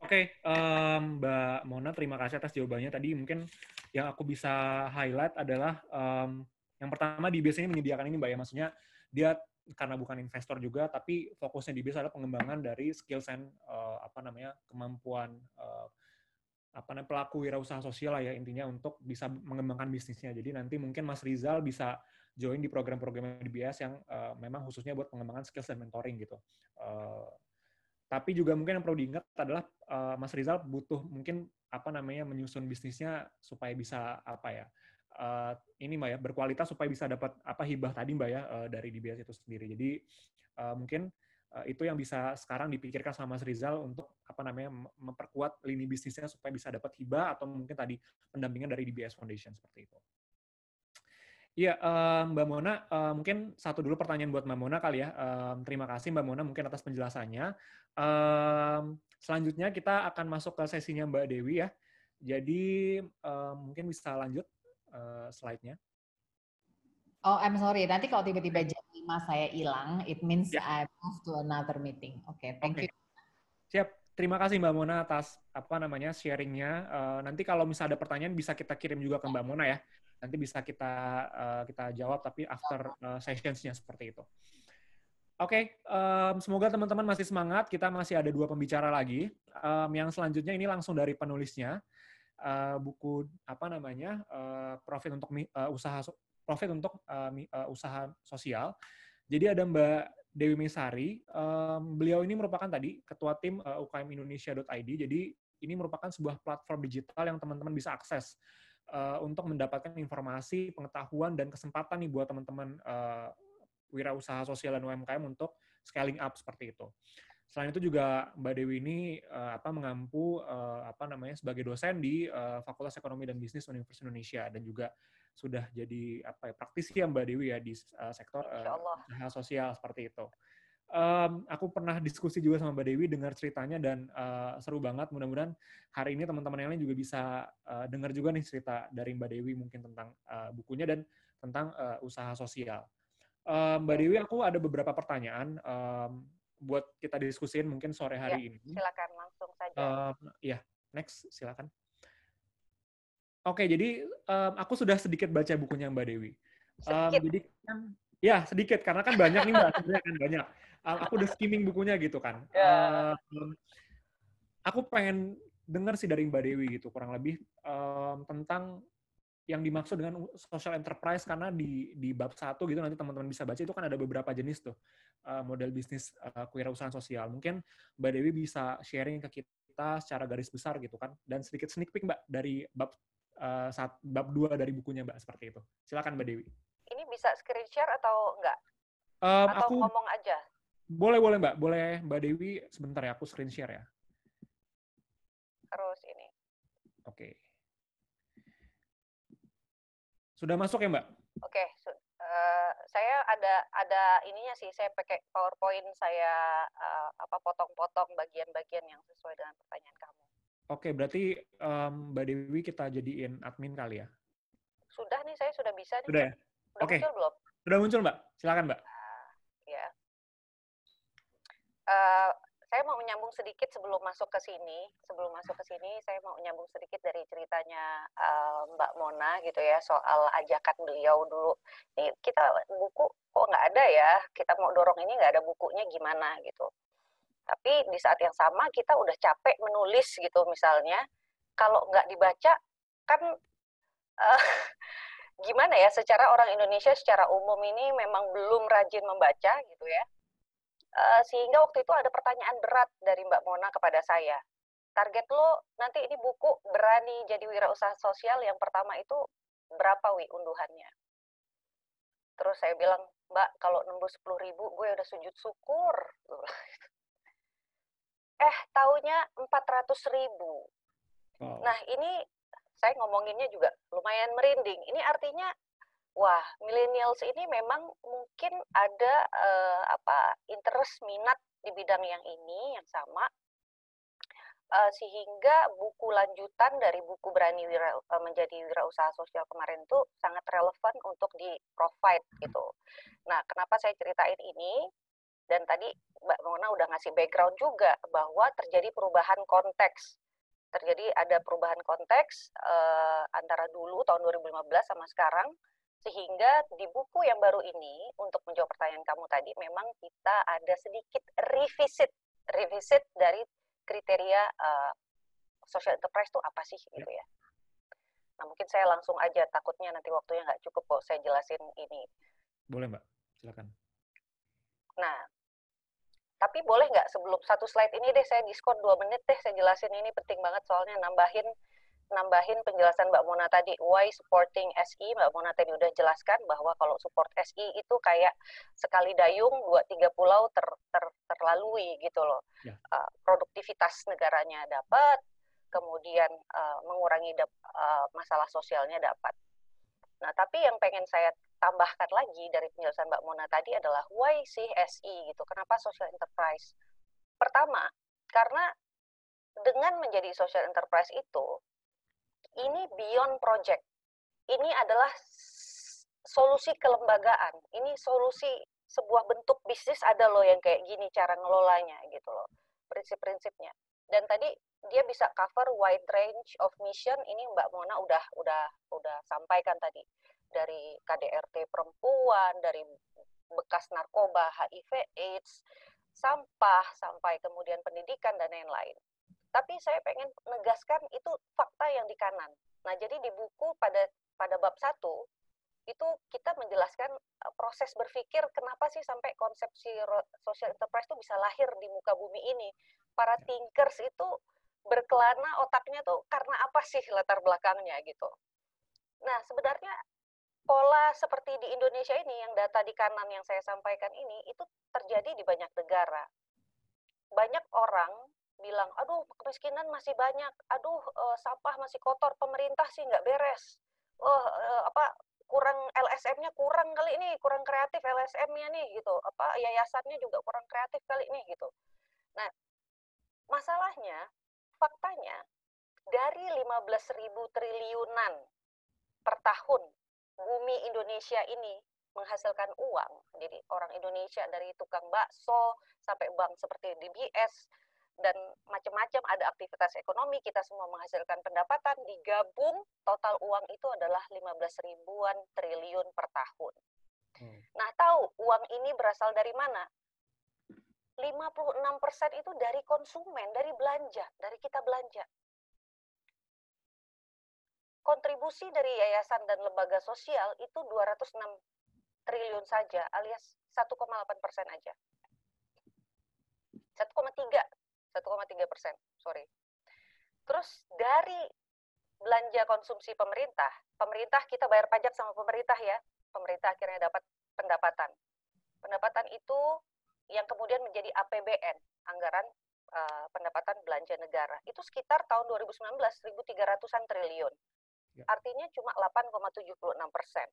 Oke, okay, um, Mbak Mona, terima kasih atas jawabannya. Tadi mungkin yang aku bisa highlight adalah um, yang pertama di biasanya menyediakan ini, Mbak ya. Maksudnya dia karena bukan investor juga, tapi fokusnya di bisnis adalah pengembangan dari skills and uh, apa namanya kemampuan uh, apa namanya pelaku wirausaha sosial lah ya intinya untuk bisa mengembangkan bisnisnya. Jadi nanti mungkin Mas Rizal bisa join di program-program DBS yang uh, memang khususnya buat pengembangan skills dan mentoring gitu. Uh, tapi juga mungkin yang perlu diingat adalah uh, Mas Rizal butuh mungkin apa namanya menyusun bisnisnya supaya bisa apa ya uh, ini mbak ya berkualitas supaya bisa dapat apa hibah tadi mbak ya uh, dari DBS itu sendiri. Jadi uh, mungkin uh, itu yang bisa sekarang dipikirkan sama Mas Rizal untuk apa namanya memperkuat lini bisnisnya supaya bisa dapat hibah atau mungkin tadi pendampingan dari DBS Foundation seperti itu. Iya, Mbak Mona, mungkin satu dulu pertanyaan buat Mbak Mona kali ya. Terima kasih Mbak Mona mungkin atas penjelasannya. Selanjutnya kita akan masuk ke sesinya Mbak Dewi ya. Jadi mungkin bisa lanjut uh, slide-nya. Oh, I'm sorry. Nanti kalau tiba-tiba jam 5 saya hilang, it means yeah. I move to another meeting. Oke, okay, thank okay. you. Siap. Terima kasih Mbak Mona atas apa namanya sharingnya. Uh, nanti kalau misalnya ada pertanyaan bisa kita kirim juga ke Mbak Mona ya. Nanti bisa kita uh, kita jawab tapi after uh, sessionsnya seperti itu. Oke, okay, um, semoga teman-teman masih semangat. Kita masih ada dua pembicara lagi. Um, yang selanjutnya ini langsung dari penulisnya uh, buku apa namanya uh, profit untuk uh, usaha profit untuk uh, uh, usaha sosial. Jadi ada Mbak Dewi Mesari. Um, beliau ini merupakan tadi ketua tim uh, ukmindonesia.id. Jadi ini merupakan sebuah platform digital yang teman-teman bisa akses uh, untuk mendapatkan informasi, pengetahuan dan kesempatan nih buat teman-teman uh, wirausaha sosial dan UMKM untuk scaling up seperti itu. Selain itu juga Mbak Dewi ini uh, apa mengampu uh, apa namanya sebagai dosen di uh, Fakultas Ekonomi dan Bisnis Universitas Indonesia dan juga sudah jadi apa ya praktisi ya Mbak Dewi ya di uh, sektor uh, sosial seperti itu. Um, aku pernah diskusi juga sama Mbak Dewi dengar ceritanya dan uh, seru banget. Mudah-mudahan hari ini teman-teman yang lain juga bisa uh, dengar juga nih cerita dari Mbak Dewi mungkin tentang uh, bukunya dan tentang uh, usaha sosial. Uh, Mbak Dewi, aku ada beberapa pertanyaan. Um, buat kita diskusin mungkin sore hari ya, ini. Silakan langsung saja. Uh, ya, next silakan. Oke, jadi um, aku sudah sedikit baca bukunya Mbak Dewi. Um, jadi kan, ya sedikit karena kan banyak nih Mbak, sebenarnya kan banyak. Um, aku udah skimming bukunya gitu kan. Yeah. Um, aku pengen dengar sih dari Mbak Dewi gitu kurang lebih um, tentang yang dimaksud dengan social enterprise karena di di bab satu gitu nanti teman-teman bisa baca itu kan ada beberapa jenis tuh uh, model bisnis uh, kewirausahaan sosial. Mungkin Mbak Dewi bisa sharing ke kita secara garis besar gitu kan dan sedikit sneak peek Mbak dari bab uh, saat bab dua dari bukunya Mbak seperti itu. Silakan Mbak Dewi. Ini bisa screen share atau enggak? Um, atau aku, ngomong aja? Boleh boleh Mbak, boleh Mbak Dewi sebentar ya aku screen share ya. Terus ini. Oke. Okay. Sudah masuk ya, Mbak? Oke, okay. uh, saya ada ada ininya sih. Saya pakai PowerPoint, saya uh, apa potong-potong bagian-bagian yang sesuai dengan pertanyaan kamu. Oke, okay, berarti um, Mbak Dewi kita jadiin admin kali ya? Sudah nih, saya sudah bisa nih. Sudah ya? Oke. Okay. muncul belum? Sudah muncul, Mbak. Silakan, Mbak. Uh, ya. Uh, saya mau menyambung sedikit sebelum masuk ke sini. Sebelum masuk ke sini, saya mau menyambung sedikit dari ceritanya uh, Mbak Mona gitu ya soal ajakan beliau dulu. Ini kita buku kok nggak ada ya? Kita mau dorong ini nggak ada bukunya gimana gitu. Tapi di saat yang sama kita udah capek menulis gitu misalnya. Kalau nggak dibaca kan uh, gimana ya? Secara orang Indonesia secara umum ini memang belum rajin membaca gitu ya Uh, sehingga waktu itu ada pertanyaan berat dari Mbak Mona kepada saya. Target lo nanti ini buku berani jadi wirausaha sosial yang pertama itu berapa wi unduhannya? Terus saya bilang, Mbak kalau nembus 10 ribu gue udah sujud syukur. eh taunya 400 ribu. Nah ini saya ngomonginnya juga lumayan merinding. Ini artinya wah millennials ini memang mungkin ada uh, apa interest minat di bidang yang ini yang sama uh, sehingga buku lanjutan dari buku berani wira, uh, menjadi wirausaha sosial kemarin itu sangat relevan untuk di provide gitu. Nah, kenapa saya ceritain ini? Dan tadi Mbak Mona udah ngasih background juga bahwa terjadi perubahan konteks. Terjadi ada perubahan konteks uh, antara dulu tahun 2015 sama sekarang sehingga di buku yang baru ini, untuk menjawab pertanyaan kamu tadi, memang kita ada sedikit revisit, revisit dari kriteria uh, social enterprise itu apa sih gitu ya. Nah mungkin saya langsung aja, takutnya nanti waktunya nggak cukup kok saya jelasin ini. Boleh Mbak, silakan. Nah, tapi boleh nggak sebelum satu slide ini deh saya diskon dua menit deh saya jelasin ini penting banget soalnya nambahin nambahin penjelasan Mbak Mona tadi, why supporting SI, Mbak Mona tadi udah jelaskan bahwa kalau support SI itu kayak sekali dayung, dua tiga pulau ter, ter, terlalui gitu loh. Ya. Uh, produktivitas negaranya dapat, kemudian uh, mengurangi dap, uh, masalah sosialnya dapat. Nah, tapi yang pengen saya tambahkan lagi dari penjelasan Mbak Mona tadi adalah why sih SI gitu, kenapa social enterprise? Pertama, karena dengan menjadi social enterprise itu, ini beyond project. Ini adalah solusi kelembagaan. Ini solusi sebuah bentuk bisnis ada loh yang kayak gini cara ngelolanya gitu loh. Prinsip-prinsipnya. Dan tadi dia bisa cover wide range of mission. Ini Mbak Mona udah udah udah sampaikan tadi dari KDRT perempuan, dari bekas narkoba, HIV, AIDS, sampah, sampai kemudian pendidikan dan lain-lain. Tapi saya pengen menegaskan itu fakta yang di kanan. Nah, jadi di buku pada pada bab satu itu kita menjelaskan uh, proses berpikir kenapa sih sampai konsepsi social enterprise itu bisa lahir di muka bumi ini. Para ya. thinkers itu berkelana otaknya tuh karena apa sih latar belakangnya gitu. Nah, sebenarnya pola seperti di Indonesia ini yang data di kanan yang saya sampaikan ini itu terjadi di banyak negara. Banyak orang bilang, aduh kemiskinan masih banyak, aduh uh, sampah masih kotor, pemerintah sih nggak beres, oh uh, apa kurang LSM-nya kurang kali ini, kurang kreatif LSM-nya nih gitu. Apa yayasannya juga kurang kreatif kali ini gitu. Nah, masalahnya faktanya dari 15.000 triliunan per tahun bumi Indonesia ini menghasilkan uang. Jadi orang Indonesia dari tukang bakso sampai bank seperti DBS dan macam-macam ada aktivitas ekonomi, kita semua menghasilkan pendapatan, digabung total uang itu adalah 15 ribuan triliun per tahun. Hmm. Nah, tahu uang ini berasal dari mana? 56% itu dari konsumen, dari belanja, dari kita belanja. Kontribusi dari yayasan dan lembaga sosial itu 206 triliun saja, alias 1,8 persen aja. 1,3 1,3 persen, sorry. Terus dari belanja konsumsi pemerintah, pemerintah kita bayar pajak sama pemerintah ya, pemerintah akhirnya dapat pendapatan. Pendapatan itu yang kemudian menjadi APBN, anggaran uh, pendapatan belanja negara. Itu sekitar tahun 2019 1.300-an triliun. Ya. Artinya cuma 8,76 persen.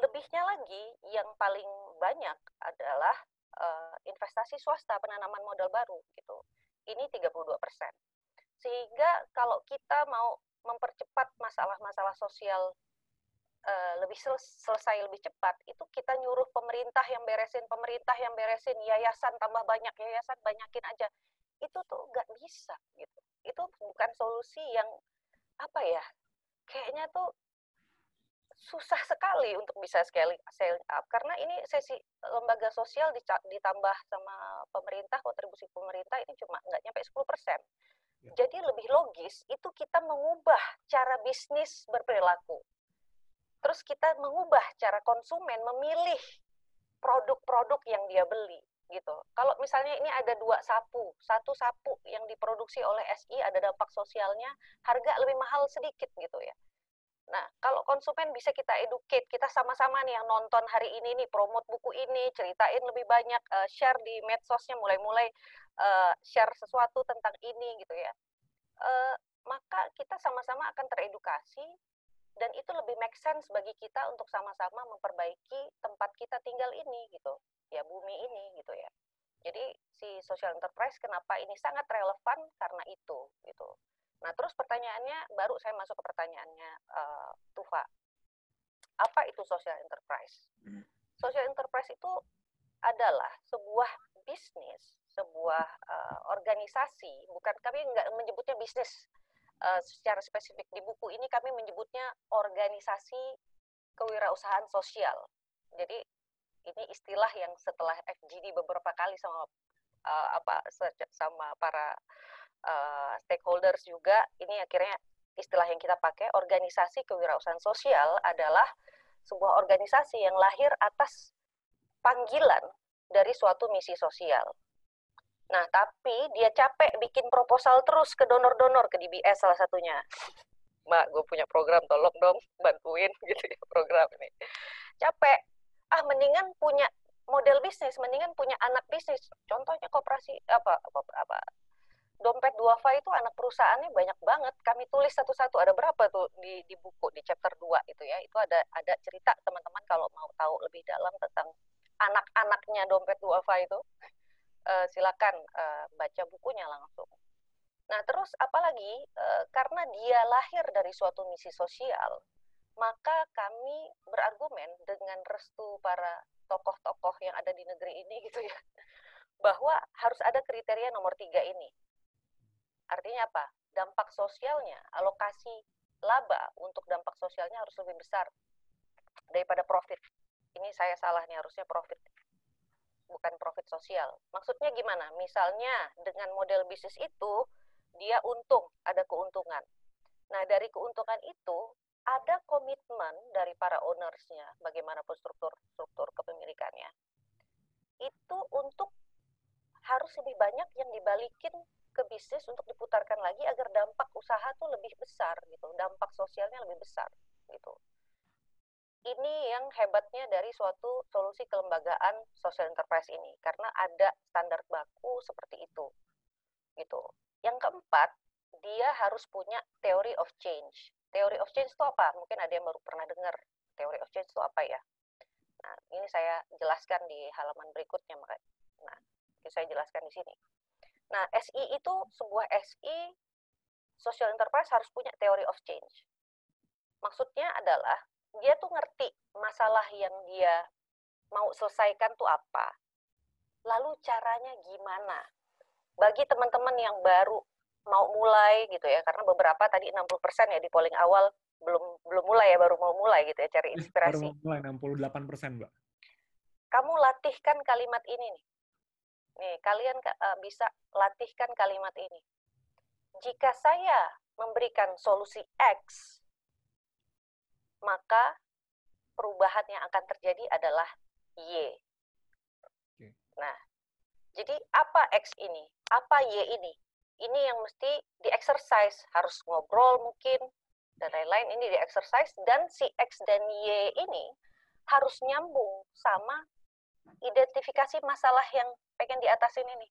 Lebihnya lagi yang paling banyak adalah uh, investasi swasta penanaman modal baru gitu. Ini 32 persen. Sehingga kalau kita mau mempercepat masalah-masalah sosial uh, lebih sel selesai lebih cepat, itu kita nyuruh pemerintah yang beresin, pemerintah yang beresin, yayasan tambah banyak, yayasan banyakin aja. Itu tuh nggak bisa gitu. Itu bukan solusi yang apa ya? Kayaknya tuh susah sekali untuk bisa scaling, scaling up karena ini sesi lembaga sosial ditambah sama pemerintah kontribusi pemerintah ini cuma nggak nyampe 10 persen. Ya. Jadi lebih logis itu kita mengubah cara bisnis berperilaku. Terus kita mengubah cara konsumen memilih produk-produk yang dia beli gitu. Kalau misalnya ini ada dua sapu, satu sapu yang diproduksi oleh SI ada dampak sosialnya, harga lebih mahal sedikit gitu ya Nah, kalau konsumen bisa kita educate, kita sama-sama nih yang nonton hari ini nih, promote buku ini, ceritain lebih banyak, uh, share di medsosnya, mulai-mulai uh, share sesuatu tentang ini gitu ya. Uh, maka kita sama-sama akan teredukasi dan itu lebih make sense bagi kita untuk sama-sama memperbaiki tempat kita tinggal ini gitu, ya bumi ini gitu ya. Jadi si social enterprise kenapa ini sangat relevan karena itu gitu. Nah, terus pertanyaannya, baru saya masuk ke pertanyaannya uh, Tufa. Apa itu social enterprise? Hmm. Social enterprise itu adalah sebuah bisnis, sebuah uh, organisasi, bukan kami nggak menyebutnya bisnis uh, secara spesifik di buku ini kami menyebutnya organisasi kewirausahaan sosial. Jadi ini istilah yang setelah FGD beberapa kali sama uh, apa sama para uh, stakeholders juga ini akhirnya istilah yang kita pakai organisasi kewirausahaan sosial adalah sebuah organisasi yang lahir atas panggilan dari suatu misi sosial. Nah, tapi dia capek bikin proposal terus ke donor-donor, ke DBS salah satunya. Mbak, gue punya program, tolong dong bantuin gitu ya program ini. Capek. Ah, mendingan punya model bisnis, mendingan punya anak bisnis. Contohnya kooperasi apa apa, apa dompet duafa itu anak perusahaannya banyak banget. Kami tulis satu-satu ada berapa tuh di di buku di chapter 2 itu ya. Itu ada ada cerita teman-teman kalau mau tahu lebih dalam tentang anak-anaknya dompet duafa itu uh, silakan uh, baca bukunya langsung. Nah, terus apalagi uh, karena dia lahir dari suatu misi sosial, maka kami berargumen dengan restu para tokoh-tokoh yang ada di negeri ini gitu ya, bahwa harus ada kriteria nomor tiga ini. Artinya apa? Dampak sosialnya, alokasi laba untuk dampak sosialnya harus lebih besar daripada profit. Ini saya salah nih, harusnya profit. Bukan profit sosial. Maksudnya gimana? Misalnya dengan model bisnis itu, dia untung, ada keuntungan. Nah, dari keuntungan itu, ada komitmen dari para ownersnya, bagaimanapun struktur struktur kepemilikannya, itu untuk harus lebih banyak yang dibalikin ke bisnis untuk diputarkan lagi agar dampak usaha tuh lebih besar gitu, dampak sosialnya lebih besar gitu. Ini yang hebatnya dari suatu solusi kelembagaan social enterprise ini karena ada standar baku seperti itu. Gitu. Yang keempat, dia harus punya theory of change. Theory of change itu apa? Mungkin ada yang baru pernah dengar. Theory of change itu apa ya? Nah, ini saya jelaskan di halaman berikutnya. Nah, saya jelaskan di sini. Nah, SI itu sebuah SI social enterprise harus punya theory of change. Maksudnya adalah dia tuh ngerti masalah yang dia mau selesaikan tuh apa. Lalu caranya gimana? Bagi teman-teman yang baru mau mulai gitu ya, karena beberapa tadi 60% ya di polling awal belum belum mulai ya, baru mau mulai gitu ya cari inspirasi. Baru mulai 68%, Mbak. Kamu latihkan kalimat ini nih. Nih, kalian uh, bisa latihkan kalimat ini. Jika saya memberikan solusi X, maka perubahan yang akan terjadi adalah Y. Nah, jadi apa X ini? Apa Y ini? Ini yang mesti di-exercise, harus ngobrol mungkin, dan lain-lain ini di-exercise, dan si X dan Y ini harus nyambung sama identifikasi masalah yang pengen diatasin ini.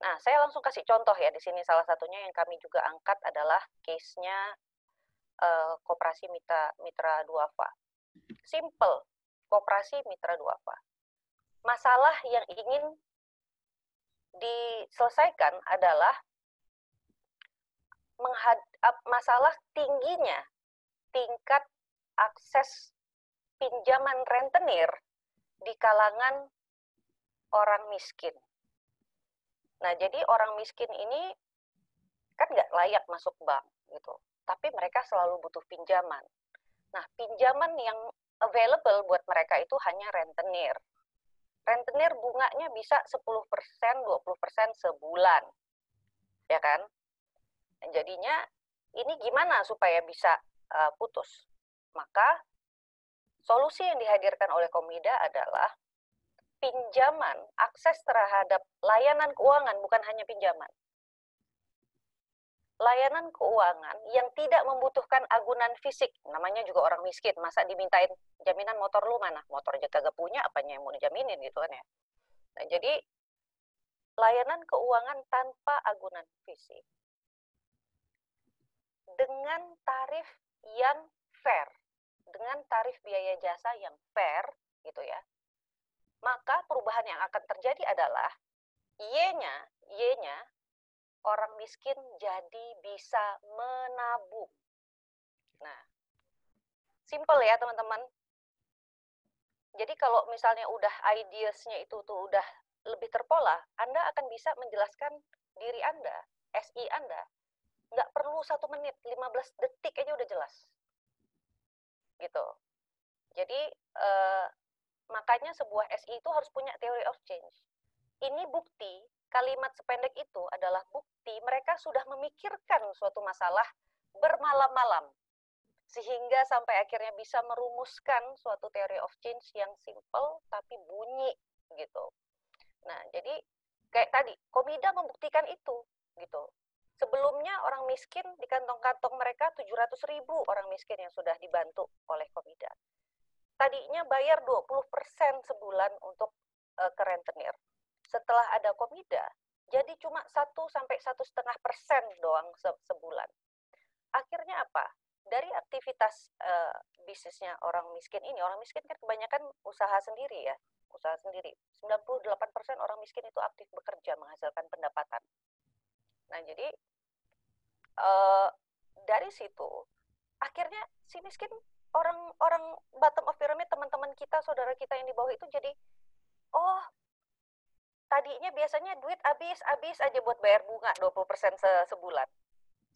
Nah, saya langsung kasih contoh ya di sini salah satunya yang kami juga angkat adalah case-nya uh, Koperasi Mitra Mitra Duafa. Simple, Koperasi Mitra Duafa. Masalah yang ingin diselesaikan adalah masalah tingginya tingkat akses pinjaman rentenir di kalangan orang miskin. Nah, jadi orang miskin ini kan nggak layak masuk bank gitu, tapi mereka selalu butuh pinjaman. Nah, pinjaman yang available buat mereka itu hanya rentenir. Rentenir bunganya bisa 10%, 20% sebulan. Ya kan? Jadinya ini gimana supaya bisa uh, putus? Maka solusi yang dihadirkan oleh Komida adalah pinjaman, akses terhadap layanan keuangan, bukan hanya pinjaman. Layanan keuangan yang tidak membutuhkan agunan fisik, namanya juga orang miskin, masa dimintain jaminan motor lu mana? Motor aja kagak punya, apanya yang mau dijaminin gitu kan ya. Nah, jadi layanan keuangan tanpa agunan fisik dengan tarif yang fair, dengan tarif biaya jasa yang fair gitu ya maka perubahan yang akan terjadi adalah Y-nya, Y-nya orang miskin jadi bisa menabung. Nah, simple ya teman-teman. Jadi kalau misalnya udah ideasnya itu tuh udah lebih terpola, Anda akan bisa menjelaskan diri Anda, SI Anda. Nggak perlu satu menit, 15 detik aja udah jelas. Gitu. Jadi, eh, Makanya sebuah SI itu harus punya theory of change. Ini bukti, kalimat sependek itu adalah bukti mereka sudah memikirkan suatu masalah bermalam-malam. Sehingga sampai akhirnya bisa merumuskan suatu theory of change yang simple tapi bunyi gitu. Nah, jadi kayak tadi, Komida membuktikan itu gitu. Sebelumnya orang miskin di kantong-kantong mereka 700 ribu orang miskin yang sudah dibantu oleh Komida tadinya bayar 20% sebulan untuk uh, ke rentenir. Setelah ada komida, jadi cuma 1 sampai satu setengah persen doang se sebulan. Akhirnya apa? Dari aktivitas uh, bisnisnya orang miskin ini, orang miskin kan kebanyakan usaha sendiri ya, usaha sendiri. 98% orang miskin itu aktif bekerja menghasilkan pendapatan. Nah, jadi uh, dari situ akhirnya si miskin orang-orang bottom of pyramid teman-teman kita saudara kita yang di bawah itu jadi oh tadinya biasanya duit habis habis aja buat bayar bunga 20% se sebulan.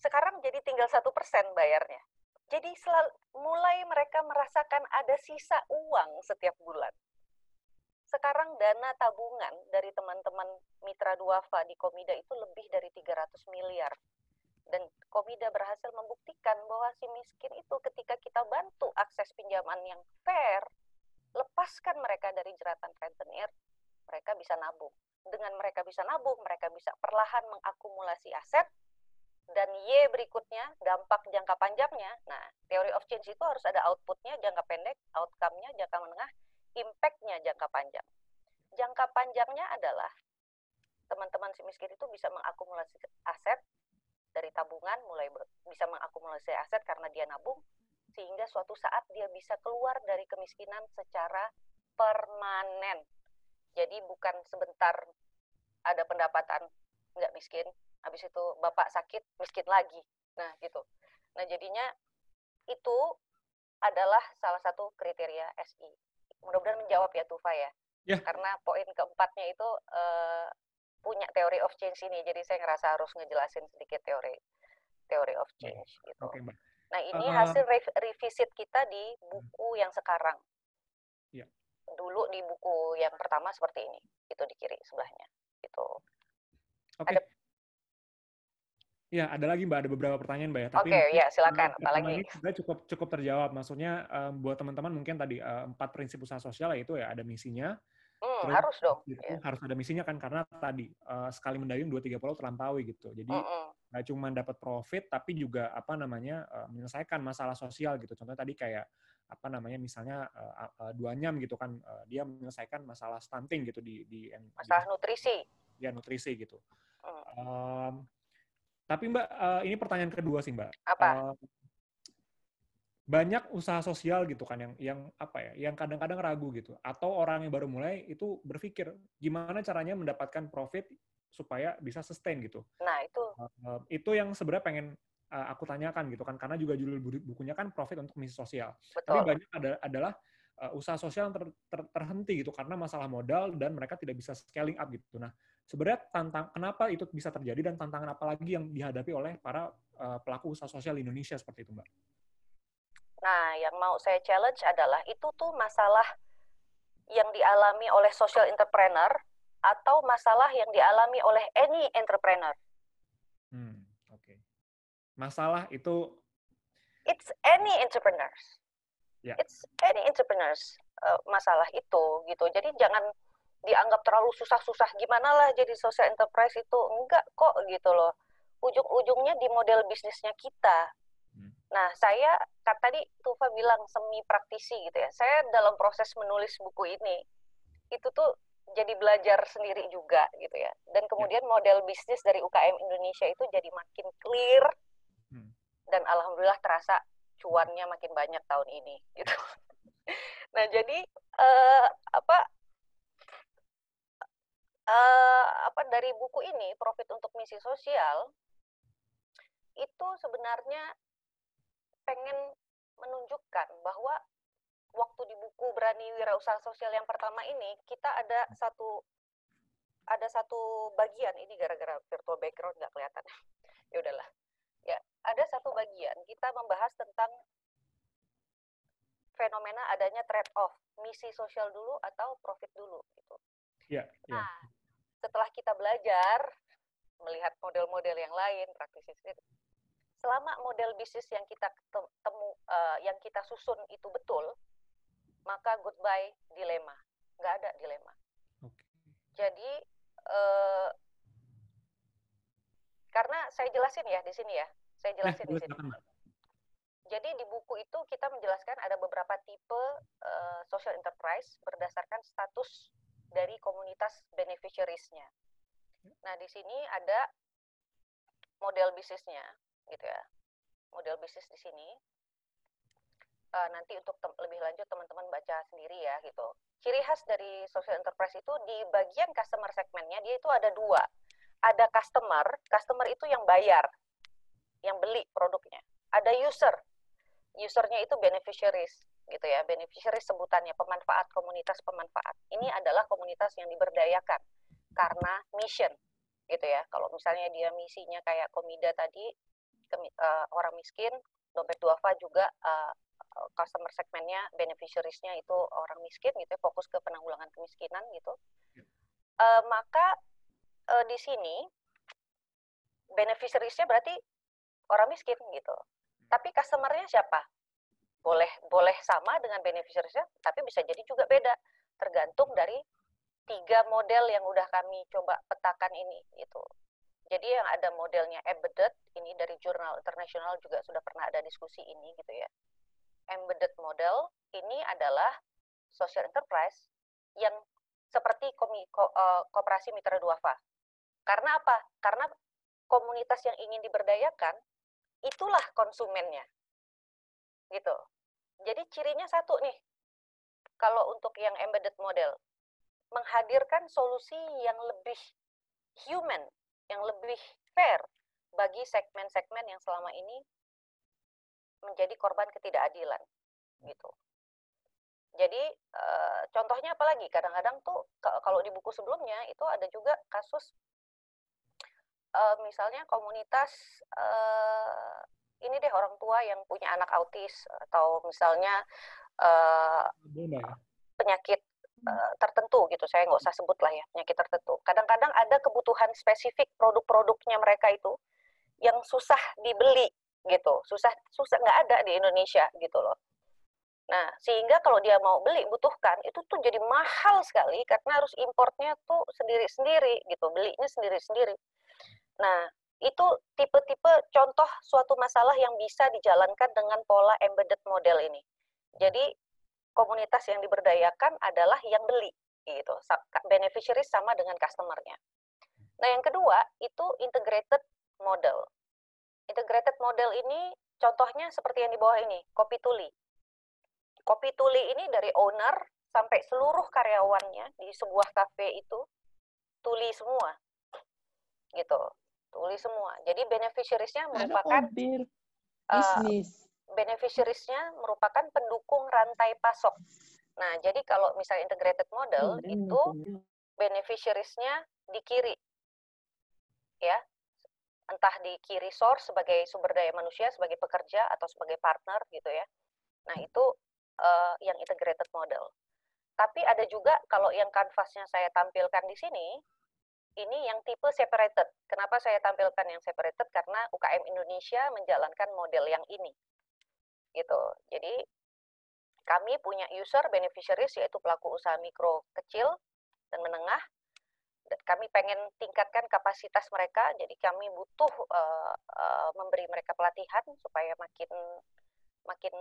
Sekarang jadi tinggal satu persen bayarnya. Jadi selalu, mulai mereka merasakan ada sisa uang setiap bulan. Sekarang dana tabungan dari teman-teman mitra duafa di Komida itu lebih dari 300 miliar dan Komida berhasil membuktikan bahwa si miskin itu ketika kita bantu akses pinjaman yang fair, lepaskan mereka dari jeratan rentenir, mereka bisa nabung. Dengan mereka bisa nabung, mereka bisa perlahan mengakumulasi aset, dan Y berikutnya, dampak jangka panjangnya. Nah, teori of change itu harus ada outputnya jangka pendek, outcome-nya jangka menengah, impact-nya jangka panjang. Jangka panjangnya adalah teman-teman si miskin itu bisa mengakumulasi aset dari tabungan mulai bisa mengakumulasi aset karena dia nabung sehingga suatu saat dia bisa keluar dari kemiskinan secara permanen. Jadi bukan sebentar ada pendapatan nggak miskin, habis itu bapak sakit miskin lagi. Nah gitu. Nah jadinya itu adalah salah satu kriteria SI. Mudah-mudahan menjawab ya Tufa ya. Yeah. Karena poin keempatnya itu uh, punya teori of change ini, jadi saya ngerasa harus ngejelasin sedikit teori teori of change gitu. Okay, Mbak. Nah ini uh, hasil rev revisit kita di buku yang sekarang. Yeah. Dulu di buku yang pertama seperti ini, itu di kiri sebelahnya, gitu. Oke. Okay. Ada Ya, ada lagi Mbak, ada beberapa pertanyaan Mbak ya. Oke, okay, ya silakan. Apalagi? Ini sudah cukup cukup terjawab. Maksudnya um, buat teman-teman mungkin tadi uh, empat prinsip usaha sosial yaitu ya ada misinya, Hmm, Terus, harus dong. Itu ya. Harus ada misinya kan karena tadi uh, sekali mendayung dua tiga pulau terlampaui gitu. Jadi nggak mm -mm. cuma dapat profit tapi juga apa namanya uh, menyelesaikan masalah sosial gitu. Contohnya tadi kayak apa namanya misalnya uh, uh, dua nyam gitu kan uh, dia menyelesaikan masalah stunting gitu di di masalah di, nutrisi. Ya nutrisi gitu. Mm. Um, tapi Mbak, uh, ini pertanyaan kedua sih Mbak. Apa? Uh, banyak usaha sosial gitu kan yang yang apa ya yang kadang-kadang ragu gitu atau orang yang baru mulai itu berpikir gimana caranya mendapatkan profit supaya bisa sustain gitu. Nah itu uh, itu yang sebenarnya pengen uh, aku tanyakan gitu kan karena juga judul bukunya kan profit untuk misi sosial. Betul. Tapi banyak ada, adalah uh, usaha sosial yang ter, ter, terhenti gitu karena masalah modal dan mereka tidak bisa scaling up gitu. Nah sebenarnya tantang kenapa itu bisa terjadi dan tantangan apa lagi yang dihadapi oleh para uh, pelaku usaha sosial di Indonesia seperti itu mbak? Nah, yang mau saya challenge adalah itu tuh masalah yang dialami oleh social entrepreneur atau masalah yang dialami oleh any entrepreneur. Hmm, oke. Okay. Masalah itu It's any entrepreneurs. Yeah. It's any entrepreneurs uh, masalah itu gitu. Jadi jangan dianggap terlalu susah-susah gimana lah jadi social enterprise itu enggak kok gitu loh. Ujung-ujungnya di model bisnisnya kita Nah, saya kan tadi Tufa bilang semi praktisi gitu ya. Saya dalam proses menulis buku ini itu tuh jadi belajar sendiri juga gitu ya. Dan kemudian ya. model bisnis dari UKM Indonesia itu jadi makin clear hmm. dan alhamdulillah terasa cuannya makin banyak tahun ini gitu. nah, jadi uh, apa uh, apa dari buku ini profit untuk misi sosial itu sebenarnya pengen menunjukkan bahwa waktu di buku Berani Wirausaha Sosial yang pertama ini kita ada satu ada satu bagian. Ini gara-gara virtual background nggak kelihatan. Ya udahlah. Ya ada satu bagian kita membahas tentang fenomena adanya trade off misi sosial dulu atau profit dulu gitu. Ya, ya. nah setelah kita belajar melihat model-model yang lain praktisi selama model bisnis yang kita temu uh, yang kita susun itu betul maka goodbye dilema. Nggak ada dilema. Okay. jadi uh, karena saya jelasin ya di sini ya. Saya eh, jelasin eh, di sini. jadi di buku itu kita menjelaskan ada beberapa tipe uh, social enterprise berdasarkan status dari komunitas beneficiariesnya. Nah, di sini ada model bisnisnya gitu ya model bisnis di sini. Uh, nanti untuk lebih lanjut teman-teman baca sendiri ya gitu. Ciri khas dari social enterprise itu di bagian customer segmentnya dia itu ada dua. Ada customer customer itu yang bayar yang beli produknya. Ada user usernya itu beneficiaries gitu ya beneficiaries sebutannya pemanfaat komunitas pemanfaat. Ini adalah komunitas yang diberdayakan karena mission gitu ya. Kalau misalnya dia misinya kayak komida tadi uh, orang miskin, dompet duafa juga uh, customer segmennya, beneficiariesnya itu orang miskin gitu ya, fokus ke penanggulangan kemiskinan gitu. Uh, maka uh, di sini beneficiariesnya berarti orang miskin gitu. Tapi customernya siapa? Boleh boleh sama dengan beneficiariesnya, tapi bisa jadi juga beda, tergantung dari tiga model yang udah kami coba petakan ini gitu. Jadi yang ada modelnya embedded, ini dari jurnal internasional juga sudah pernah ada diskusi ini gitu ya. Embedded model ini adalah social enterprise yang seperti komi, ko, uh, kooperasi mitra duafa. Karena apa? Karena komunitas yang ingin diberdayakan itulah konsumennya. Gitu. Jadi cirinya satu nih. Kalau untuk yang embedded model, menghadirkan solusi yang lebih human, yang lebih fair bagi segmen-segmen yang selama ini menjadi korban ketidakadilan gitu. Jadi uh, contohnya apalagi kadang-kadang tuh kalau di buku sebelumnya itu ada juga kasus uh, misalnya komunitas uh, ini deh orang tua yang punya anak autis atau misalnya uh, penyakit uh, tertentu gitu. Saya nggak usah sebut lah ya penyakit tertentu. Kadang-kadang ada kebutuhan spesifik produk-produknya mereka itu yang susah dibeli gitu. Susah susah nggak ada di Indonesia gitu loh. Nah sehingga kalau dia mau beli butuhkan itu tuh jadi mahal sekali karena harus importnya tuh sendiri-sendiri gitu belinya sendiri-sendiri. Nah itu tipe-tipe contoh suatu masalah yang bisa dijalankan dengan pola embedded model ini. Jadi komunitas yang diberdayakan adalah yang beli gitu. Beneficiaries sama dengan customernya. Nah yang kedua itu integrated model. Integrated model ini contohnya seperti yang di bawah ini kopi tuli. Kopi tuli ini dari owner sampai seluruh karyawannya di sebuah kafe itu tuli semua gitu. Tuli semua. Jadi beneficiariesnya merupakan uh, beneficiariesnya merupakan pendukung rantai pasok. Nah, jadi kalau misalnya integrated model hmm, itu beneficiariesnya di kiri. Ya. Entah di kiri source sebagai sumber daya manusia, sebagai pekerja atau sebagai partner gitu ya. Nah, itu uh, yang integrated model. Tapi ada juga kalau yang kanvasnya saya tampilkan di sini, ini yang tipe separated. Kenapa saya tampilkan yang separated? Karena UKM Indonesia menjalankan model yang ini gitu. Jadi kami punya user beneficiaries yaitu pelaku usaha mikro kecil dan menengah. Kami pengen tingkatkan kapasitas mereka, jadi kami butuh uh, uh, memberi mereka pelatihan supaya makin makin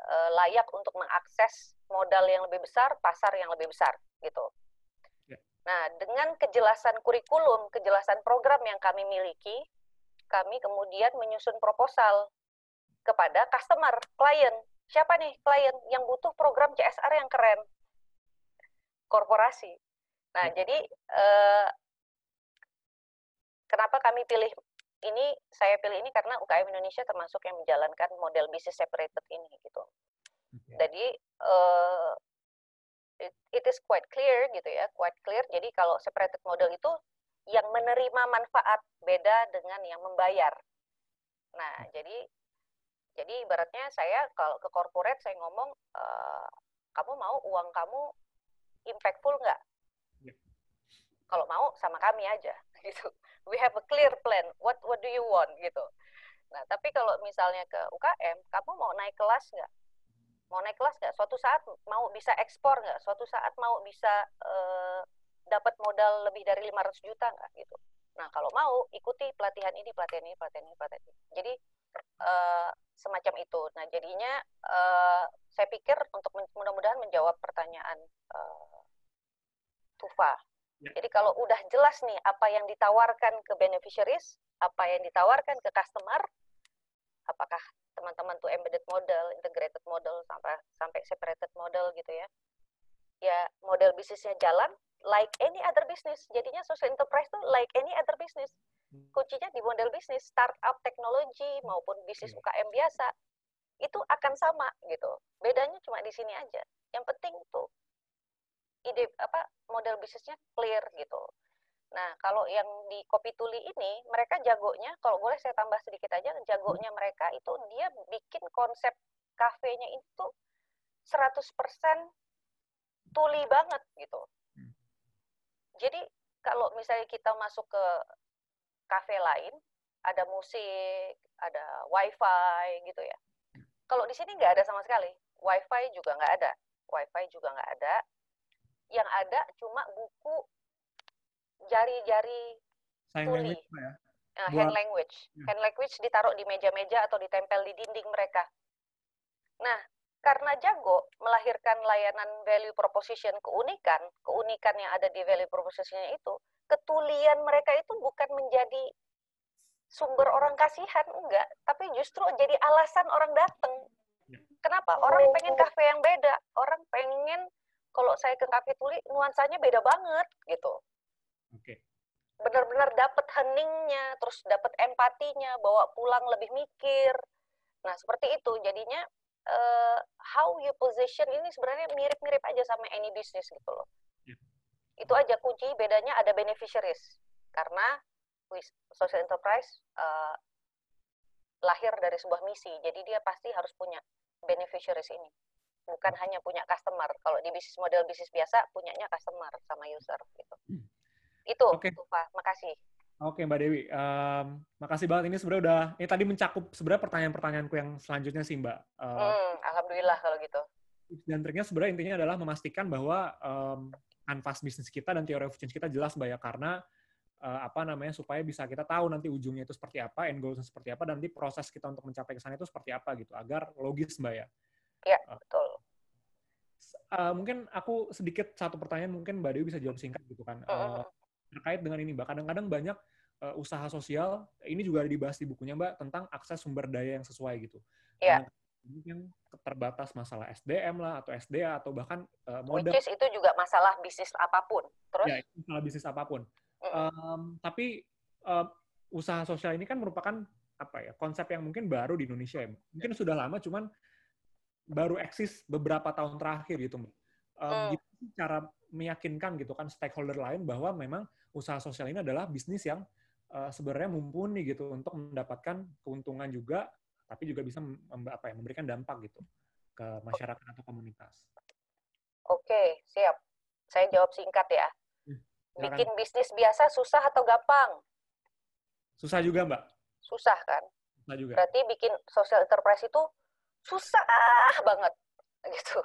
uh, layak untuk mengakses modal yang lebih besar, pasar yang lebih besar, gitu. Ya. Nah, dengan kejelasan kurikulum, kejelasan program yang kami miliki, kami kemudian menyusun proposal kepada customer, klien. Siapa nih klien yang butuh program CSR yang keren? Korporasi. Nah, ya. jadi eh, kenapa kami pilih ini? Saya pilih ini karena UKM Indonesia termasuk yang menjalankan model bisnis separated ini gitu. Ya. Jadi eh, it, it is quite clear gitu ya, quite clear. Jadi kalau separated model itu yang menerima manfaat beda dengan yang membayar. Nah, hmm. jadi jadi ibaratnya saya kalau ke corporate saya ngomong, e, kamu mau uang kamu impactful nggak? Yeah. Kalau mau sama kami aja gitu. We have a clear plan. What what do you want gitu. Nah tapi kalau misalnya ke UKM, kamu mau naik kelas nggak? Mau naik kelas nggak? Suatu saat mau bisa ekspor nggak? Suatu saat mau bisa uh, dapat modal lebih dari 500 juta nggak gitu? Nah kalau mau ikuti pelatihan ini, pelatihan ini, pelatihan ini, pelatihan ini. Jadi uh, semacam itu. Nah, jadinya uh, saya pikir untuk mudah-mudahan menjawab pertanyaan uh, Tufa. Ya. Jadi kalau udah jelas nih apa yang ditawarkan ke beneficiaries, apa yang ditawarkan ke customer, apakah teman-teman tuh embedded model, integrated model sampai sampai separated model gitu ya. Ya, model bisnisnya jalan like any other business. Jadinya social enterprise tuh like any other business kuncinya di model bisnis startup teknologi maupun bisnis. UKM biasa itu akan sama gitu. Bedanya cuma di sini aja. Yang penting tuh ide apa model bisnisnya clear gitu. Nah kalau yang di kopi tuli ini mereka jagonya kalau boleh saya tambah sedikit aja jagonya mereka itu dia bikin konsep kafenya itu 100% tuli banget gitu. Hmm. jadi kalau misalnya kita masuk ke kafe lain ada musik, ada wifi gitu ya. Kalau di sini nggak ada sama sekali. Wifi juga nggak ada. Wifi juga nggak ada. Yang ada cuma buku jari-jari tuli. language ya. Uh, Buat- hand language. Ya. Hand language ditaruh di meja-meja atau ditempel di dinding mereka. Nah, karena jago melahirkan layanan value proposition keunikan, keunikan yang ada di value proposition itu, ketulian mereka itu bukan menjadi sumber orang kasihan, enggak, tapi justru jadi alasan orang datang. Ya. Kenapa? Orang pengen kafe yang beda. Orang pengen kalau saya ke kafe tuli nuansanya beda banget gitu Oke. benar-benar dapat heningnya, terus dapat empatinya, bawa pulang lebih mikir. Nah, seperti itu. Jadinya eh, how you position ini sebenarnya mirip-mirip aja sama any business gitu loh. Itu aja kunci bedanya ada beneficiaries. Karena social enterprise eh, lahir dari sebuah misi. Jadi dia pasti harus punya beneficiaries ini. Bukan hanya punya customer. Kalau di bisnis model bisnis biasa punyanya customer sama user gitu. Hmm. Itu, Oke. Tufa. Makasih. Oke Mbak Dewi, Em, makasih banget ini sebenarnya udah ini tadi mencakup sebenarnya pertanyaan-pertanyaanku yang selanjutnya sih Mbak. Eh, Hmm, alhamdulillah kalau gitu. dan triknya sebenarnya intinya adalah memastikan bahwa em, kanvas bisnis kita dan teori of change kita jelas Mbak ya karena eh, apa namanya supaya bisa kita tahu nanti ujungnya itu seperti apa, end goalsnya seperti apa dan nanti proses kita untuk mencapai ke sana itu seperti apa gitu agar logis Mbak ya. Ya, betul. Eh, mungkin aku sedikit satu pertanyaan mungkin Mbak Dewi bisa jawab singkat gitu kan. Eh, Mm-mm. terkait dengan ini Mbak, kadang-kadang banyak eh, usaha sosial, ini juga ada dibahas di bukunya Mbak, tentang akses sumber daya yang sesuai gitu. Iya. Mungkin terbatas masalah SDM lah, atau SDA, atau bahkan eh, modal. Which is itu juga masalah bisnis apa pun. Terus, Ya, itu masalah bisnis apa pun. Mm-mm. Em, tapi em, usaha sosial ini kan merupakan apa ya konsep yang mungkin baru di Indonesia ya. Mungkin sudah lama, cuman baru eksis beberapa tahun terakhir gitu. Hmm. Gimana sih cara meyakinkan gitu kan stakeholder lain bahwa memang usaha sosial ini adalah bisnis yang eh, sebenarnya mumpuni gitu untuk mendapatkan keuntungan juga, tapi juga bisa mem- apa ya, memberikan dampak gitu ke masyarakat atau komunitas. oke, siap. Saya jawab singkat ya. Hmm. Bikin bisnis biasa susah atau gampang? Susah juga Mbak, Susah kan? susah juga. Berarti bikin social enterprise itu susah banget. Gitu.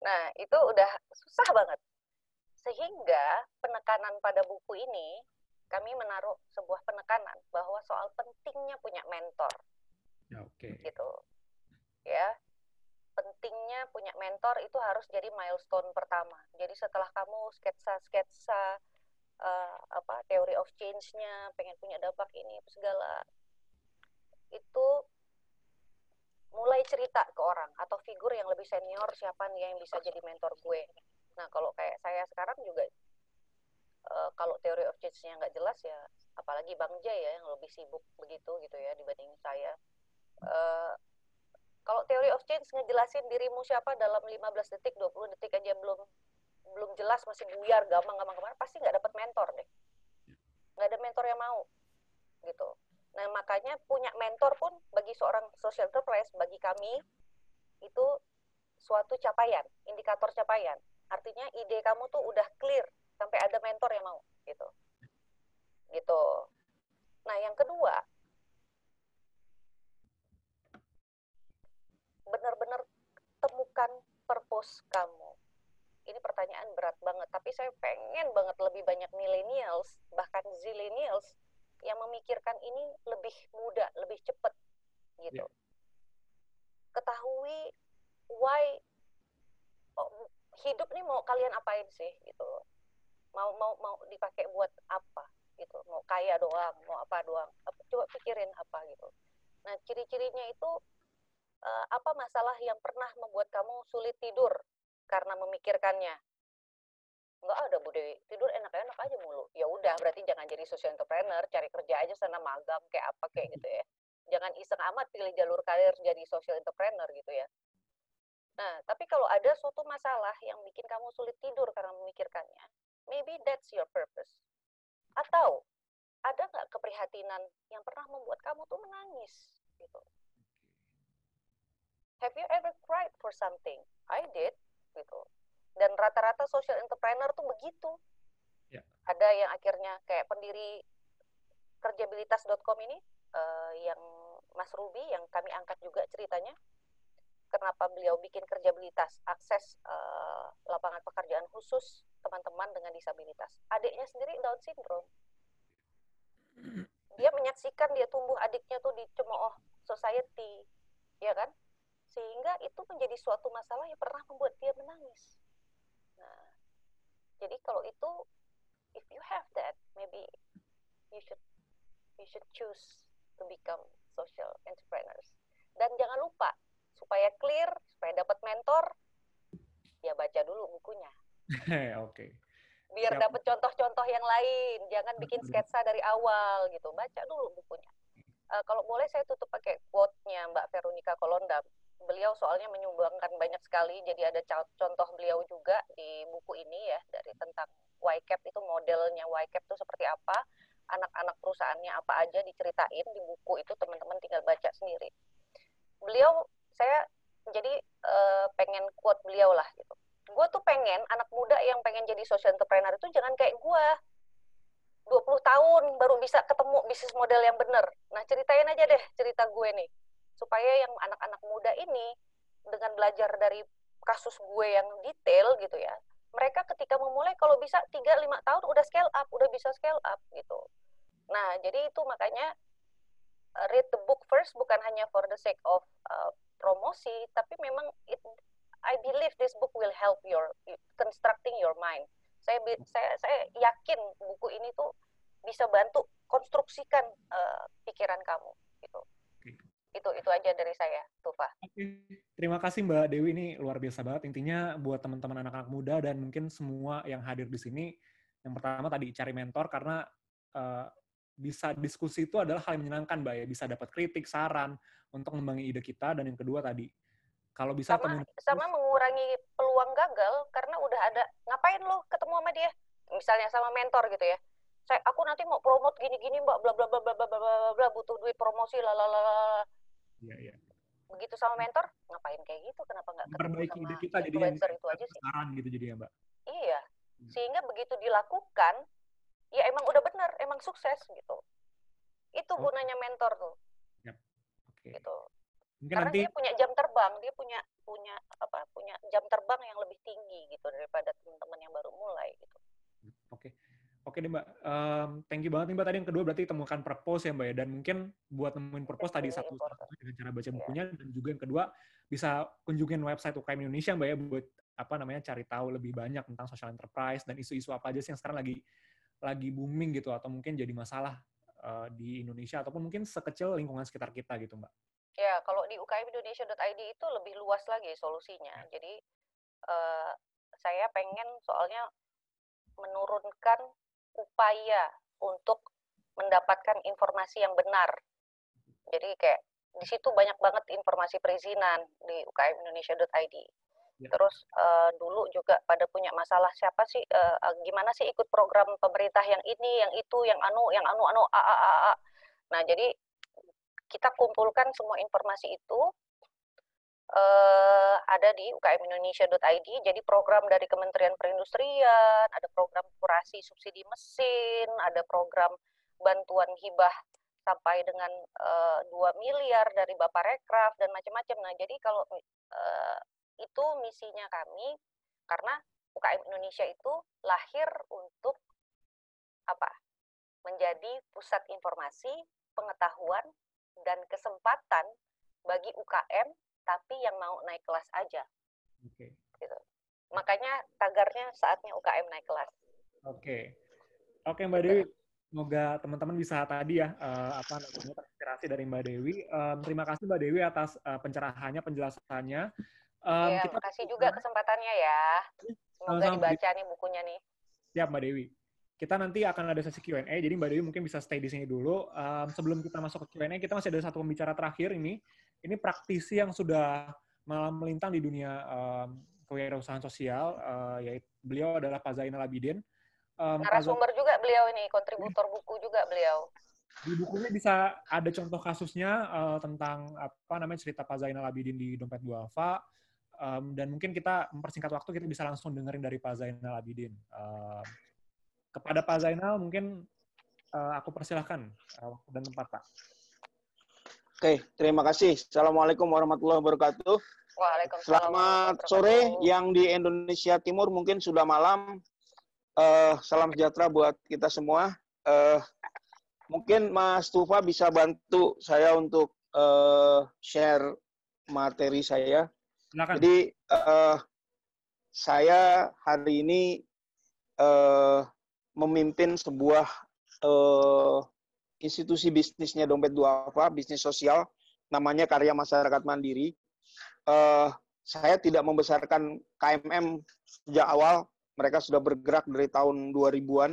Nah, itu udah susah banget. Sehingga penekanan pada buku ini, kami menaruh sebuah penekanan bahwa soal pentingnya punya mentor. Ya, oke. gitu. Ya pentingnya punya mentor itu harus jadi milestone pertama. Jadi setelah kamu sketsa sketsa eh, apa teori of change-nya pengen punya dampak ini segala itu mulai cerita ke orang atau figur yang lebih senior siapa nih yang bisa jadi mentor gue. Nah kalau kayak saya sekarang juga eh, kalau teori of change-nya nggak jelas ya apalagi Bang Jay ya yang lebih sibuk begitu gitu ya dibanding saya Eh, kalau teori of change ngejelasin dirimu siapa dalam 15 detik, 20 detik aja belum belum jelas masih buyar gampang gampang ke mana pasti nggak dapat mentor deh. Nggak ada mentor yang mau gitu. Nah makanya punya mentor pun bagi seorang social enterprise bagi kami itu suatu capaian indikator capaian. Artinya ide kamu tuh udah clear sampai ada mentor yang mau gitu. Gitu. Nah yang kedua benar-benar temukan purpose kamu. Ini pertanyaan berat banget, tapi saya pengen banget lebih banyak millennials, bahkan zillennials yang memikirkan ini lebih mudah, lebih cepat gitu. Ya. Ketahui why oh, hidup nih mau kalian apain sih gitu. Mau mau mau dipakai buat apa gitu. Mau kaya doang, mau apa doang. Coba pikirin apa gitu. Nah, ciri-cirinya itu eh, apa masalah yang pernah membuat kamu sulit tidur karena memikirkannya? Enggak ada Bu Dewi, tidur enak-enak aja mulu. Ya udah, berarti jangan jadi social entrepreneur, cari kerja aja sana magang kayak apa kayak gitu ya. Jangan iseng amat pilih jalur karir jadi social entrepreneur gitu ya. Nah, tapi kalau ada suatu masalah yang bikin kamu sulit tidur karena memikirkannya, maybe that's your purpose. Atau ada nggak keprihatinan yang pernah membuat kamu tuh menangis gitu? Have you ever cried for something? I did, gitu. Dan rata-rata social entrepreneur tuh begitu. Ya. Ada yang akhirnya kayak pendiri kerjabilitas.com ini uh, yang Mas Ruby yang kami angkat juga ceritanya kenapa beliau bikin kerjabilitas akses uh, lapangan pekerjaan khusus teman-teman dengan disabilitas adiknya sendiri Down syndrome dia menyaksikan dia tumbuh adiknya tuh dicemooh society ya kan sehingga itu menjadi suatu masalah yang pernah membuat dia menangis nah jadi kalau itu if you have that maybe you should you should choose to become social entrepreneurs. Dan jangan lupa, supaya clear, supaya dapat mentor, ya baca dulu bukunya. Oke. okay. Biar dapat contoh-contoh yang lain, jangan bikin sketsa dari awal gitu. Baca dulu bukunya. Uh, kalau boleh saya tutup pakai quote-nya Mbak Veronica Kolonda. Beliau soalnya menyumbangkan banyak sekali, jadi ada contoh beliau juga di buku ini ya dari tentang YCAP itu modelnya YCAP itu seperti apa anak-anak perusahaannya apa aja diceritain di buku itu teman-teman tinggal baca sendiri. Beliau saya jadi uh, pengen quote beliau lah gitu. Gue tuh pengen anak muda yang pengen jadi social entrepreneur itu jangan kayak gue. 20 tahun baru bisa ketemu bisnis model yang bener. Nah ceritain aja deh cerita gue nih. Supaya yang anak-anak muda ini dengan belajar dari kasus gue yang detail gitu ya, mereka ketika memulai kalau bisa 3 5 tahun udah scale up, udah bisa scale up gitu. Nah, jadi itu makanya uh, read the book first bukan hanya for the sake of uh, promosi, tapi memang it, I believe this book will help your constructing your mind. Saya saya saya yakin buku ini tuh bisa bantu konstruksikan uh, pikiran kamu gitu itu itu aja dari saya, Tufa. Oke, terima kasih Mbak Dewi ini luar biasa banget. Intinya buat teman-teman anak-anak muda dan mungkin semua yang hadir di sini, yang pertama tadi cari mentor karena uh, bisa diskusi itu adalah hal yang menyenangkan, Mbak ya. Bisa dapat kritik, saran untuk membangun ide kita dan yang kedua tadi kalau bisa sama, temen, sama mengurangi peluang gagal karena udah ada ngapain lo ketemu sama dia misalnya sama mentor gitu ya saya aku nanti mau promote gini-gini mbak bla bla bla bla bla bla bla butuh duit promosi lalala Iya, iya. Begitu sama mentor, ngapain kayak gitu? Kenapa nggak Perbaiki ide kita jadi itu aja sih. Saran gitu jadi ya, Mbak. Iya. Hmm. Sehingga begitu dilakukan, ya emang udah benar, emang sukses gitu. Itu oh. gunanya mentor tuh. Yep. Okay. Gitu. Mungkin Karena nanti... dia punya jam terbang, dia punya punya apa? Punya jam terbang yang lebih tinggi gitu daripada teman-teman yang baru mulai gitu. Oke. Okay. Oke deh Mbak, um, thank you banget nih Mbak. Tadi yang kedua berarti temukan purpose ya Mbak ya. Dan mungkin buat nemuin purpose tadi satu, satu dengan cara baca iya. bukunya. Dan juga yang kedua bisa kunjungin website UKM Indonesia Mbak ya buat apa namanya cari tahu lebih banyak tentang social enterprise dan isu-isu apa aja sih yang sekarang lagi lagi booming gitu atau mungkin jadi masalah uh, di Indonesia ataupun mungkin sekecil lingkungan sekitar kita gitu Mbak. Ya, kalau di ukmindonesia.id itu lebih luas lagi solusinya. Ya. Jadi uh, saya pengen soalnya menurunkan upaya untuk mendapatkan informasi yang benar. Jadi kayak di situ banyak banget informasi perizinan di ukmindonesia.id. Ya. Terus uh, dulu juga pada punya masalah siapa sih uh, gimana sih ikut program pemerintah yang ini, yang itu, yang anu, yang anu anu a a a. a. Nah, jadi kita kumpulkan semua informasi itu uh, ada di ukmindonesia.id. Jadi program dari Kementerian Perindustrian, ada program kurasi subsidi mesin, ada program bantuan hibah sampai dengan uh, eh, 2 miliar dari Bapak Rekraf dan macam-macam. Nah, jadi kalau uh, itu misinya kami karena UKM Indonesia itu lahir untuk apa? Menjadi pusat informasi, pengetahuan dan kesempatan bagi UKM tapi yang mau naik kelas aja. Oke. Okay. Gitu. Makanya tagarnya saatnya UKM naik kelas. Oke. Okay. Oke okay, Mbak Dewi, semoga teman-teman bisa tadi ya uh, apa namanya terinspirasi dari Mbak Dewi. Um, terima kasih Mbak Dewi atas uh, pencerahannya, penjelasannya. Um, ya, kita kasih juga kesempatannya ya. Semoga sama -sama. dibaca nih bukunya nih. Siap Mbak Dewi. Kita nanti akan ada sesi Q&A, jadi Mbak Dewi mungkin bisa stay di sini dulu. Um, sebelum kita masuk ke Q&A, kita masih ada satu pembicara terakhir ini ini praktisi yang sudah malam melintang di dunia um, kewirausahaan sosial, uh, yaitu beliau adalah Pak Zainal Abidin. Um, Narasumber juga beliau ini, kontributor buku juga beliau. Di bukunya bisa ada contoh kasusnya uh, tentang apa namanya cerita Pak Zainal Abidin di Dompet Duafa, um, dan mungkin kita mempersingkat waktu kita bisa langsung dengerin dari Pak Zainal Abidin. Uh, kepada Pak Zainal mungkin uh, aku persilahkan uh, waktu dan tempat, Pak. Oke, terima kasih. Assalamualaikum warahmatullahi wabarakatuh. Waalaikumsalam. Selamat sore yang di Indonesia Timur mungkin sudah malam. Uh, salam sejahtera buat kita semua. Uh, mungkin Mas Tufa bisa bantu saya untuk uh, share materi saya. Silakan. Jadi uh, saya hari ini uh, memimpin sebuah uh, institusi bisnisnya Dompet Duafa, bisnis sosial, namanya Karya Masyarakat Mandiri. Uh, saya tidak membesarkan KMM sejak awal, mereka sudah bergerak dari tahun 2000-an.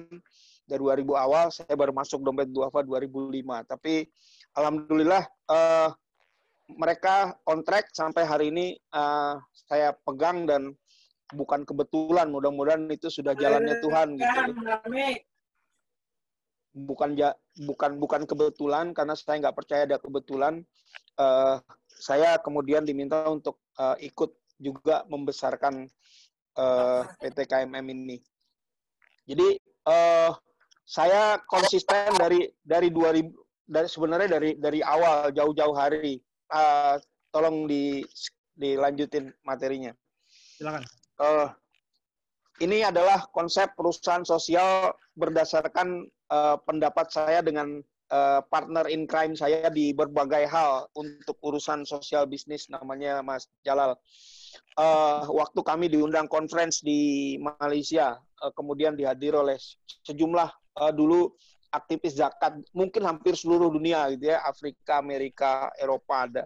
Dari 2000 awal, saya baru masuk Dompet Duafa 2005. Tapi Alhamdulillah, uh, mereka on track sampai hari ini uh, saya pegang dan bukan kebetulan mudah-mudahan itu sudah jalannya Tuhan gitu bukan ja, bukan bukan kebetulan karena saya nggak percaya ada kebetulan uh, saya kemudian diminta untuk uh, ikut juga membesarkan uh, PT KMM ini. Jadi uh, saya konsisten dari dari 2000 dari sebenarnya dari dari awal jauh-jauh hari. Uh, tolong di dilanjutin materinya. Silakan. Uh, ini adalah konsep perusahaan sosial berdasarkan uh, pendapat saya dengan uh, partner in crime saya di berbagai hal untuk urusan sosial bisnis namanya Mas Jalal. Uh, waktu kami diundang conference di Malaysia, uh, kemudian dihadiri oleh sejumlah uh, dulu aktivis zakat, mungkin hampir seluruh dunia gitu ya, Afrika, Amerika, Eropa ada.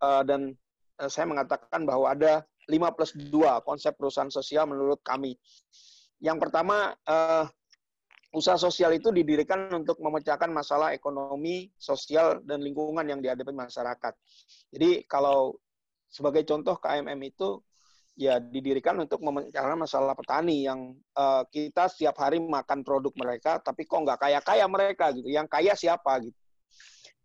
Uh, dan uh, saya mengatakan bahwa ada 5 plus 2 konsep perusahaan sosial menurut kami. Yang pertama, uh, usaha sosial itu didirikan untuk memecahkan masalah ekonomi, sosial, dan lingkungan yang dihadapi masyarakat. Jadi kalau sebagai contoh KMM itu ya didirikan untuk memecahkan masalah petani yang uh, kita setiap hari makan produk mereka, tapi kok nggak kaya-kaya mereka gitu. Yang kaya siapa gitu.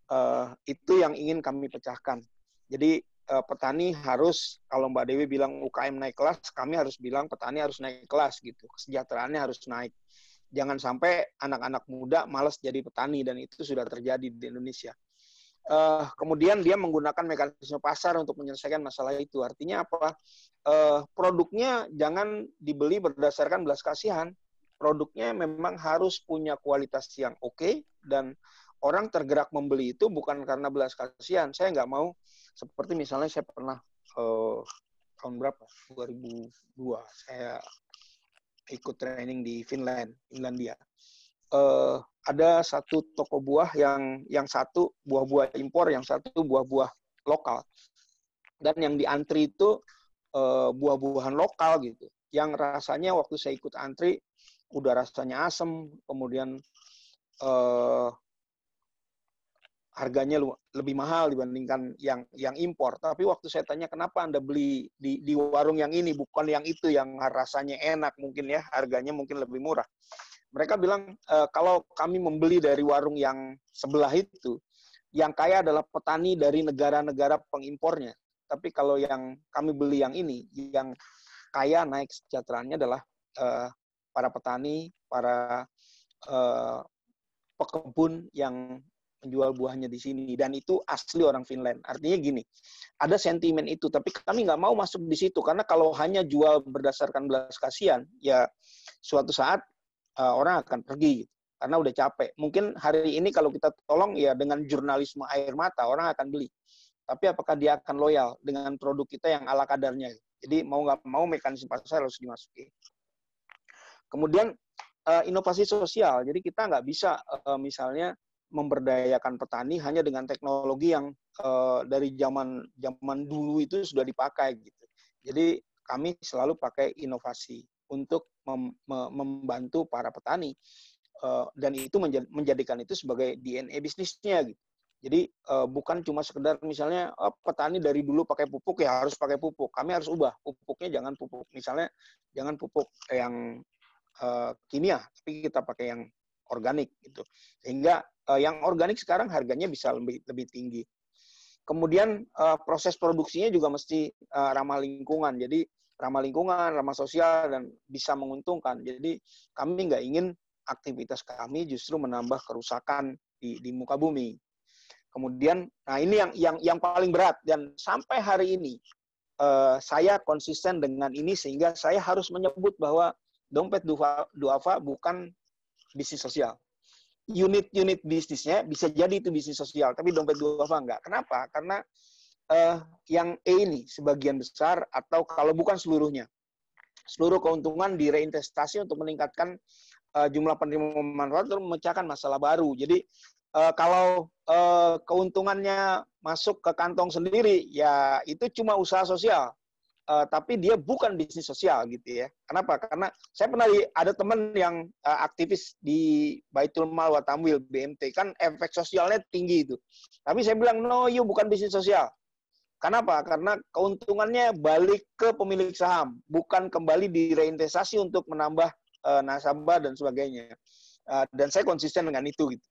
Uh, itu yang ingin kami pecahkan. Jadi uh, petani harus kalau Mbak Dewi bilang UKM naik kelas, kami harus bilang petani harus naik kelas gitu. Kesejahteraannya harus naik. Jangan sampai anak-anak muda malas jadi petani dan itu sudah terjadi di Indonesia. Uh, kemudian dia menggunakan mekanisme pasar untuk menyelesaikan masalah itu. Artinya apa? Uh, produknya jangan dibeli berdasarkan belas kasihan. Produknya memang harus punya kualitas yang oke okay, dan orang tergerak membeli itu bukan karena belas kasihan. Saya nggak mau seperti misalnya saya pernah uh, tahun berapa? 2002 saya ikut training di Finland Finlandia. Uh, ada satu toko buah yang yang satu buah-buah impor yang satu buah-buah lokal. Dan yang diantri itu uh, buah-buahan lokal gitu. Yang rasanya waktu saya ikut antri udah rasanya asem kemudian uh, harganya lebih mahal dibandingkan yang yang impor. Tapi waktu saya tanya kenapa Anda beli di di warung yang ini bukan yang itu yang rasanya enak mungkin ya, harganya mungkin lebih murah. Mereka bilang e, kalau kami membeli dari warung yang sebelah itu, yang kaya adalah petani dari negara-negara pengimpornya. Tapi kalau yang kami beli yang ini, yang kaya naik sejahteraannya adalah uh, para petani, para uh, pekebun yang menjual buahnya di sini dan itu asli orang Finland. Artinya gini, ada sentimen itu, tapi kami nggak mau masuk di situ karena kalau hanya jual berdasarkan belas kasihan, ya suatu saat uh, orang akan pergi gitu, karena udah capek. Mungkin hari ini kalau kita tolong ya dengan jurnalisme air mata orang akan beli. Tapi apakah dia akan loyal dengan produk kita yang ala kadarnya? Jadi mau nggak mau mekanisme pasar harus dimasuki. Kemudian uh, inovasi sosial. Jadi kita nggak bisa uh, misalnya memberdayakan petani hanya dengan teknologi yang uh, dari zaman zaman dulu itu sudah dipakai gitu. Jadi kami selalu pakai inovasi untuk mem membantu para petani uh, dan itu menjadikan itu sebagai DNA bisnisnya gitu. Jadi uh, bukan cuma sekedar misalnya oh, petani dari dulu pakai pupuk ya harus pakai pupuk. Kami harus ubah pupuknya jangan pupuk misalnya jangan pupuk yang uh, kimia, tapi kita pakai yang organik gitu. Sehingga yang organik sekarang harganya bisa lebih lebih tinggi. Kemudian uh, proses produksinya juga mesti uh, ramah lingkungan. Jadi ramah lingkungan, ramah sosial dan bisa menguntungkan. Jadi kami nggak ingin aktivitas kami justru menambah kerusakan di, di muka bumi. Kemudian, nah ini yang yang yang paling berat dan sampai hari ini uh, saya konsisten dengan ini sehingga saya harus menyebut bahwa dompet duafa bukan bisnis sosial. Unit-unit bisnisnya bisa jadi itu bisnis sosial, tapi dompet duafa enggak. Kenapa? Karena uh, yang E ini sebagian besar atau kalau bukan seluruhnya, seluruh keuntungan direinvestasi untuk meningkatkan uh, jumlah penerima manfaat untuk memecahkan masalah baru. Jadi uh, kalau uh, keuntungannya masuk ke kantong sendiri, ya itu cuma usaha sosial. Uh, tapi dia bukan bisnis sosial gitu ya. Kenapa? Karena saya pernah di, ada teman yang uh, aktivis di Baitul Mal wa BMT kan efek sosialnya tinggi itu. Tapi saya bilang no, you bukan bisnis sosial. Kenapa? Karena keuntungannya balik ke pemilik saham, bukan kembali direinvestasi untuk menambah uh, nasabah dan sebagainya. Uh, dan saya konsisten dengan itu gitu.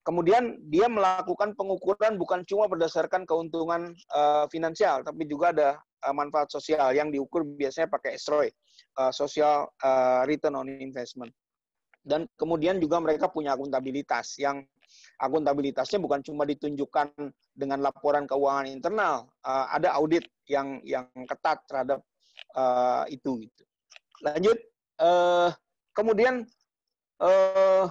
Kemudian dia melakukan pengukuran bukan cuma berdasarkan keuntungan uh, finansial, tapi juga ada uh, manfaat sosial yang diukur biasanya pakai SROI, uh, Social uh, Return on Investment. Dan kemudian juga mereka punya akuntabilitas yang akuntabilitasnya bukan cuma ditunjukkan dengan laporan keuangan internal, uh, ada audit yang yang ketat terhadap uh, itu. Gitu. Lanjut, uh, kemudian uh,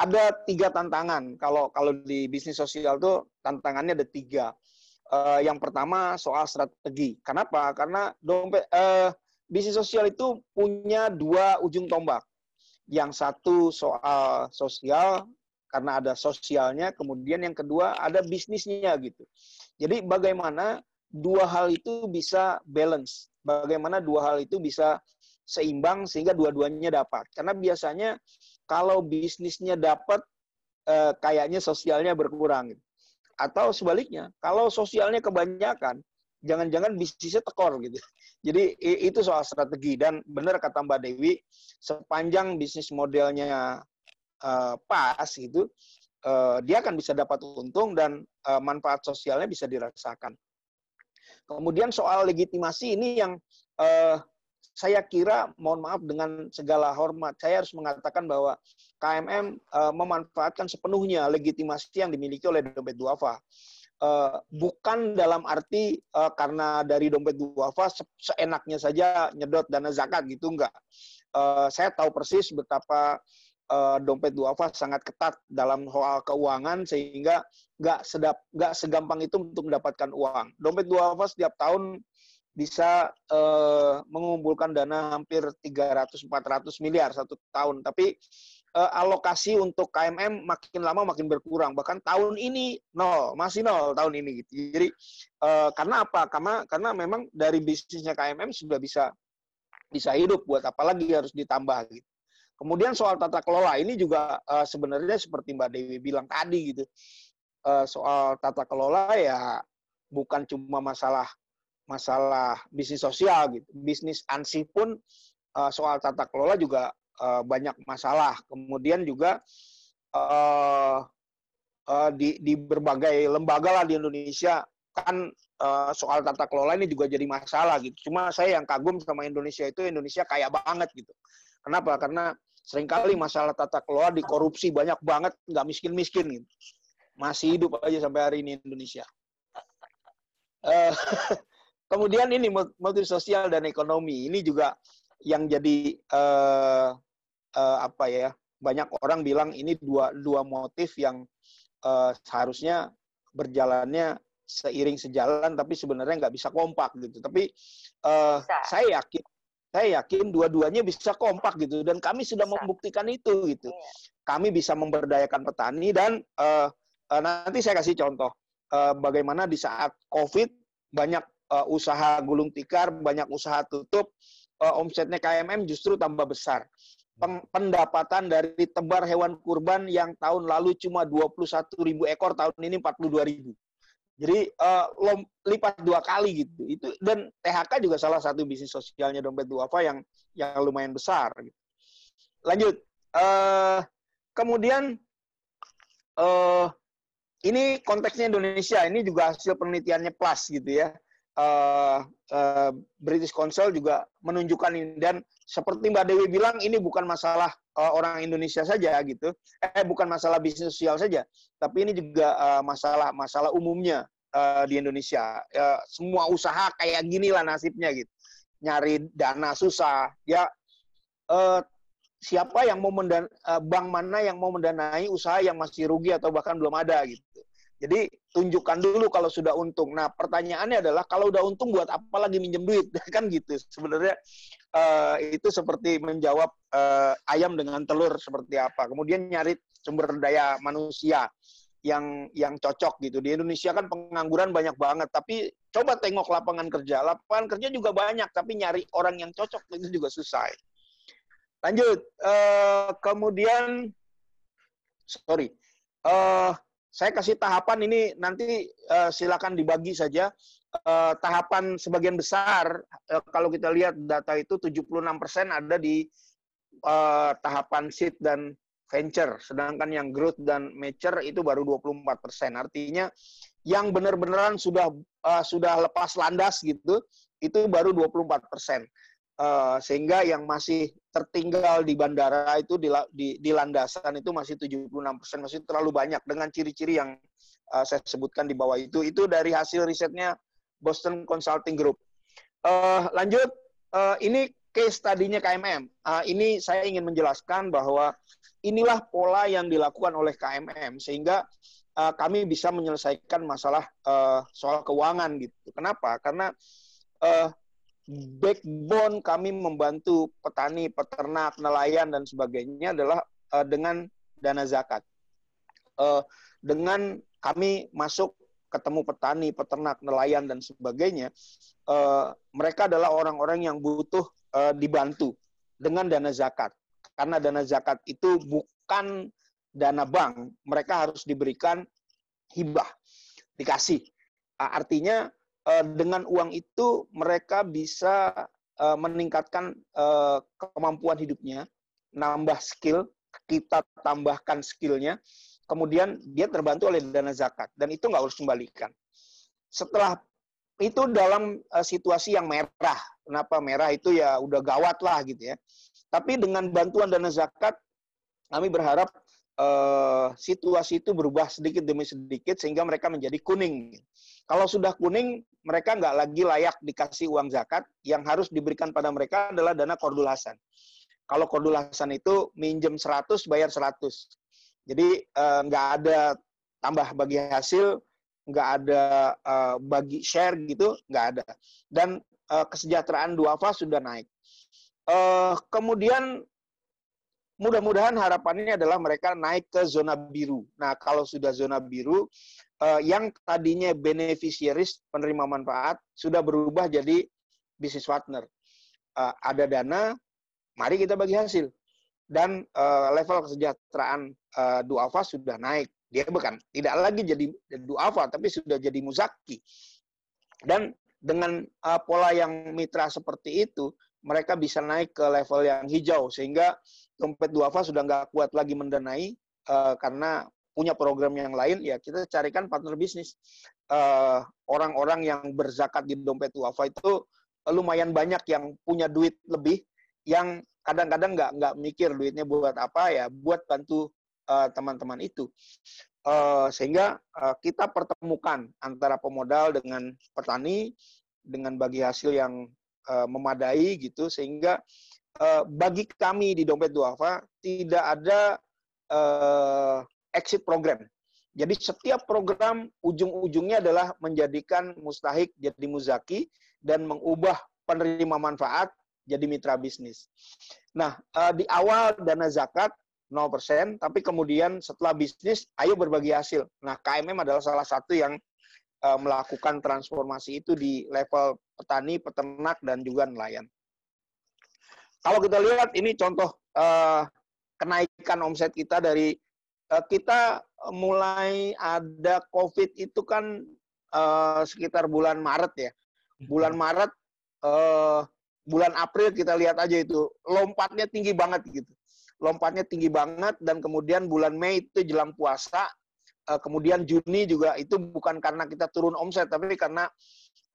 ada tiga tantangan. Kalau kalau di bisnis sosial tuh tantangannya ada tiga. Uh, yang pertama soal strategi. Kenapa? Karena dompet uh, bisnis sosial itu punya dua ujung tombak. Yang satu soal sosial karena ada sosialnya, kemudian yang kedua ada bisnisnya gitu. Jadi bagaimana dua hal itu bisa balance, bagaimana dua hal itu bisa seimbang sehingga dua-duanya dapat. Karena biasanya kalau bisnisnya dapat eh, kayaknya sosialnya berkurang gitu. Atau sebaliknya, kalau sosialnya kebanyakan, jangan-jangan bisnisnya tekor gitu. Jadi itu soal strategi dan benar kata Mbak Dewi, sepanjang bisnis modelnya uh, pas gitu, uh, dia akan bisa dapat untung dan uh, manfaat sosialnya bisa dirasakan. Kemudian soal legitimasi ini yang uh, saya kira, mohon maaf dengan segala hormat, saya harus mengatakan bahwa KMM uh, eh, memanfaatkan sepenuhnya legitimasi yang dimiliki oleh dompet duafa. Uh, bukan dalam arti uh, karena dari dompet duafa se seenaknya saja nyedot dana zakat gitu enggak. Uh, saya tahu persis betapa uh, dompet duafa sangat ketat dalam soal keuangan sehingga nggak sedap nggak segampang itu untuk mendapatkan uang. Dompet duafa setiap tahun bisa uh, mengumpulkan dana hampir 300-400 miliar satu tahun. Tapi uh, alokasi untuk KMM makin lama makin berkurang. Bahkan tahun ini nol, masih nol tahun ini. Gitu. Jadi uh, karena apa? Karena karena memang dari bisnisnya KMM sudah bisa bisa hidup. Buat apa lagi harus ditambah gitu. Kemudian soal tata kelola ini juga uh, sebenarnya seperti Mbak Dewi bilang tadi gitu. Uh, soal tata kelola ya bukan cuma masalah masalah bisnis sosial gitu. Bisnis ansih pun uh, soal tata kelola juga uh, banyak masalah. Kemudian juga uh, uh, di, di berbagai lembaga lah di Indonesia kan uh, soal tata kelola ini juga jadi masalah gitu. Cuma saya yang kagum sama Indonesia itu Indonesia kaya banget gitu. Kenapa? Karena sering kali masalah tata kelola dikorupsi banyak banget, nggak miskin-miskin gitu. Masih hidup aja sampai hari ini Indonesia. Kemudian ini multi sosial dan ekonomi ini juga yang jadi uh, uh, apa ya banyak orang bilang ini dua dua motif yang uh, seharusnya berjalannya seiring sejalan tapi sebenarnya nggak bisa kompak gitu. Tapi uh, saya yakin saya yakin dua-duanya bisa kompak gitu dan kami sudah bisa. membuktikan itu gitu. Iya. Kami bisa memberdayakan petani dan uh, uh, nanti saya kasih contoh uh, bagaimana di saat COVID banyak uh, usaha gulung tikar, banyak usaha tutup, uh, omsetnya KMM justru tambah besar. Pendapatan dari tebar hewan kurban yang tahun lalu cuma 21 ribu ekor, tahun ini 42 ribu. Jadi uh, lom, lipat dua kali gitu. Itu dan THK juga salah satu bisnis sosialnya dompet duafa yang yang lumayan besar. Gitu. Lanjut. Uh, kemudian uh, ini konteksnya Indonesia. Ini juga hasil penelitiannya Plus gitu ya uh, uh, British Council juga menunjukkan ini dan seperti Mbak Dewi bilang ini bukan masalah uh, orang Indonesia saja gitu. Eh bukan masalah bisnis sosial saja, tapi ini juga uh, masalah masalah umumnya uh, di Indonesia. Uh, semua usaha kayak gini lah nasibnya gitu. Nyari dana susah. Ya uh, siapa yang mau mendan uh, bank mana yang mau mendanai usaha yang masih rugi atau bahkan belum ada gitu. Jadi tunjukkan dulu kalau sudah untung. Nah pertanyaannya adalah kalau udah untung buat apa lagi minjem duit kan gitu. Sebenarnya uh, itu seperti menjawab uh, ayam dengan telur seperti apa. Kemudian nyari sumber daya manusia yang yang cocok gitu. Di Indonesia kan pengangguran banyak banget, tapi coba tengok lapangan kerja. Lapangan kerja juga banyak, tapi nyari orang yang cocok itu juga susah. Lanjut, uh, kemudian sorry. Uh, saya kasih tahapan ini nanti uh, silakan dibagi saja. Uh, tahapan sebagian besar uh, kalau kita lihat data itu 76% ada di uh, tahapan seed dan venture, sedangkan yang growth dan mature itu baru 24%. Artinya yang benar-benaran sudah uh, sudah lepas landas gitu, itu baru 24%. Uh, sehingga yang masih tertinggal di bandara itu di, di, di landasan itu masih 76 persen, masih terlalu banyak dengan ciri-ciri yang uh, saya sebutkan di bawah itu. Itu dari hasil risetnya Boston Consulting Group. Uh, lanjut, uh, ini case tadinya KMM. Uh, ini saya ingin menjelaskan bahwa inilah pola yang dilakukan oleh KMM sehingga uh, kami bisa menyelesaikan masalah uh, soal keuangan gitu. Kenapa? Karena uh, backbone kami membantu petani, peternak, nelayan dan sebagainya adalah uh, dengan dana zakat. Uh, dengan kami masuk ketemu petani, peternak, nelayan dan sebagainya, uh, mereka adalah orang-orang yang butuh uh, dibantu dengan dana zakat. Karena dana zakat itu bukan dana bank, mereka harus diberikan hibah, dikasih. Uh, artinya dengan uang itu mereka bisa uh, meningkatkan uh, kemampuan hidupnya, nambah skill, kita tambahkan skillnya, kemudian dia terbantu oleh dana zakat dan itu nggak harus kembalikan. Setelah itu dalam situasi yang merah, kenapa merah itu ya udah gawat lah gitu ya. Tapi dengan bantuan dana zakat, kami berharap uh, situasi itu berubah sedikit demi sedikit sehingga mereka menjadi kuning. Kalau sudah kuning, mereka nggak lagi layak dikasih uang zakat. Yang harus diberikan pada mereka adalah dana kordul hasan. Kalau kordul hasan itu minjem 100, bayar 100. Jadi eh, nggak ada tambah bagi hasil, nggak ada eh, bagi share gitu, nggak ada. Dan eh, kesejahteraan duafa sudah naik. Kemudian mudah-mudahan harapannya adalah mereka naik ke zona biru. Nah, kalau sudah zona biru, uh, yang tadinya beneficiaries penerima manfaat sudah berubah jadi business partner. Uh, ada dana, mari kita bagi hasil. Dan uh, level kesejahteraan uh, duafa sudah naik. Dia bukan tidak lagi jadi duafa, tapi sudah jadi muzaki. Dan dengan uh, pola yang mitra seperti itu, mereka bisa naik ke level yang hijau sehingga dompet duafa sudah nggak kuat lagi mendanai uh, karena punya program yang lain, ya kita carikan partner bisnis. Eh, orang-orang uh, yang berzakat di dompet duafa itu lumayan banyak yang punya duit lebih, yang kadang-kadang nggak nggak mikir duitnya buat apa ya, buat bantu uh, teman-teman itu. Uh, sehingga uh, kita pertemukan antara pemodal dengan petani dengan bagi hasil yang uh, memadai gitu, sehingga uh, bagi kami di dompet duafa tidak ada uh, exit program. Jadi setiap program ujung-ujungnya adalah menjadikan mustahik jadi muzaki dan mengubah penerima manfaat jadi mitra bisnis. Nah, eh, di awal dana zakat 0%, tapi kemudian setelah bisnis, ayo berbagi hasil. Nah, KMM adalah salah satu yang eh, melakukan transformasi itu di level petani, peternak, dan juga nelayan. Kalau kita lihat, ini contoh eh, kenaikan omset kita dari kita mulai ada COVID itu kan uh, sekitar bulan Maret ya. Bulan hmm. Maret, uh, bulan April kita lihat aja itu lompatnya tinggi banget gitu. Lompatnya tinggi banget dan kemudian bulan Mei itu jelang puasa, uh, kemudian Juni juga itu bukan karena kita turun omset tapi karena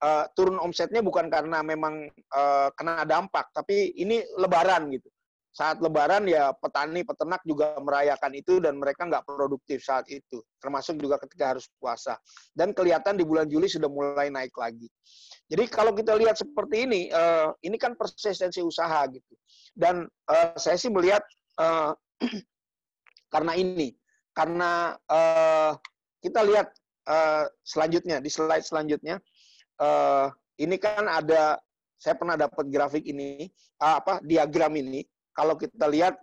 uh, turun omsetnya bukan karena memang uh, kena dampak, tapi ini Lebaran gitu saat Lebaran ya petani peternak juga merayakan itu dan mereka nggak produktif saat itu, termasuk juga ketika harus puasa. Dan kelihatan di bulan Juli sudah mulai naik lagi. Jadi kalau kita lihat seperti ini, uh, ini kan persistensi usaha gitu. Dan uh, saya sih melihat uh, karena ini, karena kita lihat selanjutnya di slide selanjutnya, ini kan ada saya pernah dapat grafik ini, apa diagram ini kalau kita lihat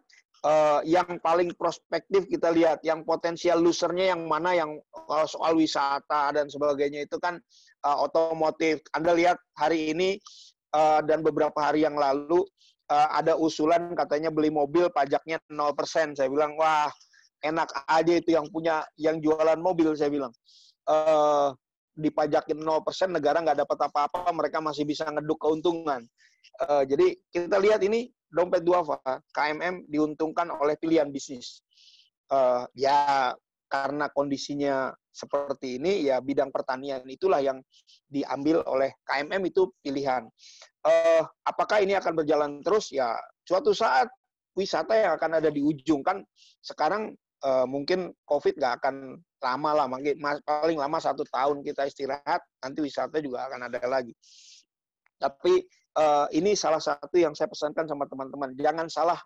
uh, yang paling prospektif kita lihat yang potensial losernya yang mana yang uh, soal wisata dan sebagainya itu kan uh, otomotif. Anda lihat hari ini uh, dan beberapa hari yang lalu uh, ada usulan katanya beli mobil pajaknya 0%. Saya bilang wah enak aja itu yang punya yang jualan mobil saya bilang. Uh, dipajakin 0% negara nggak dapat apa-apa mereka masih bisa ngeduk keuntungan. Uh, jadi kita lihat ini dompet duafa, KMM diuntungkan oleh pilihan bisnis. Uh, ya karena kondisinya seperti ini, ya bidang pertanian itulah yang diambil oleh KMM itu pilihan. Uh, apakah ini akan berjalan terus? Ya suatu saat wisata yang akan ada di ujung kan sekarang uh, mungkin COVID nggak akan lama lah, paling lama satu tahun kita istirahat, nanti wisata juga akan ada lagi. Tapi uh, ini salah satu yang saya pesankan sama teman-teman. Jangan salah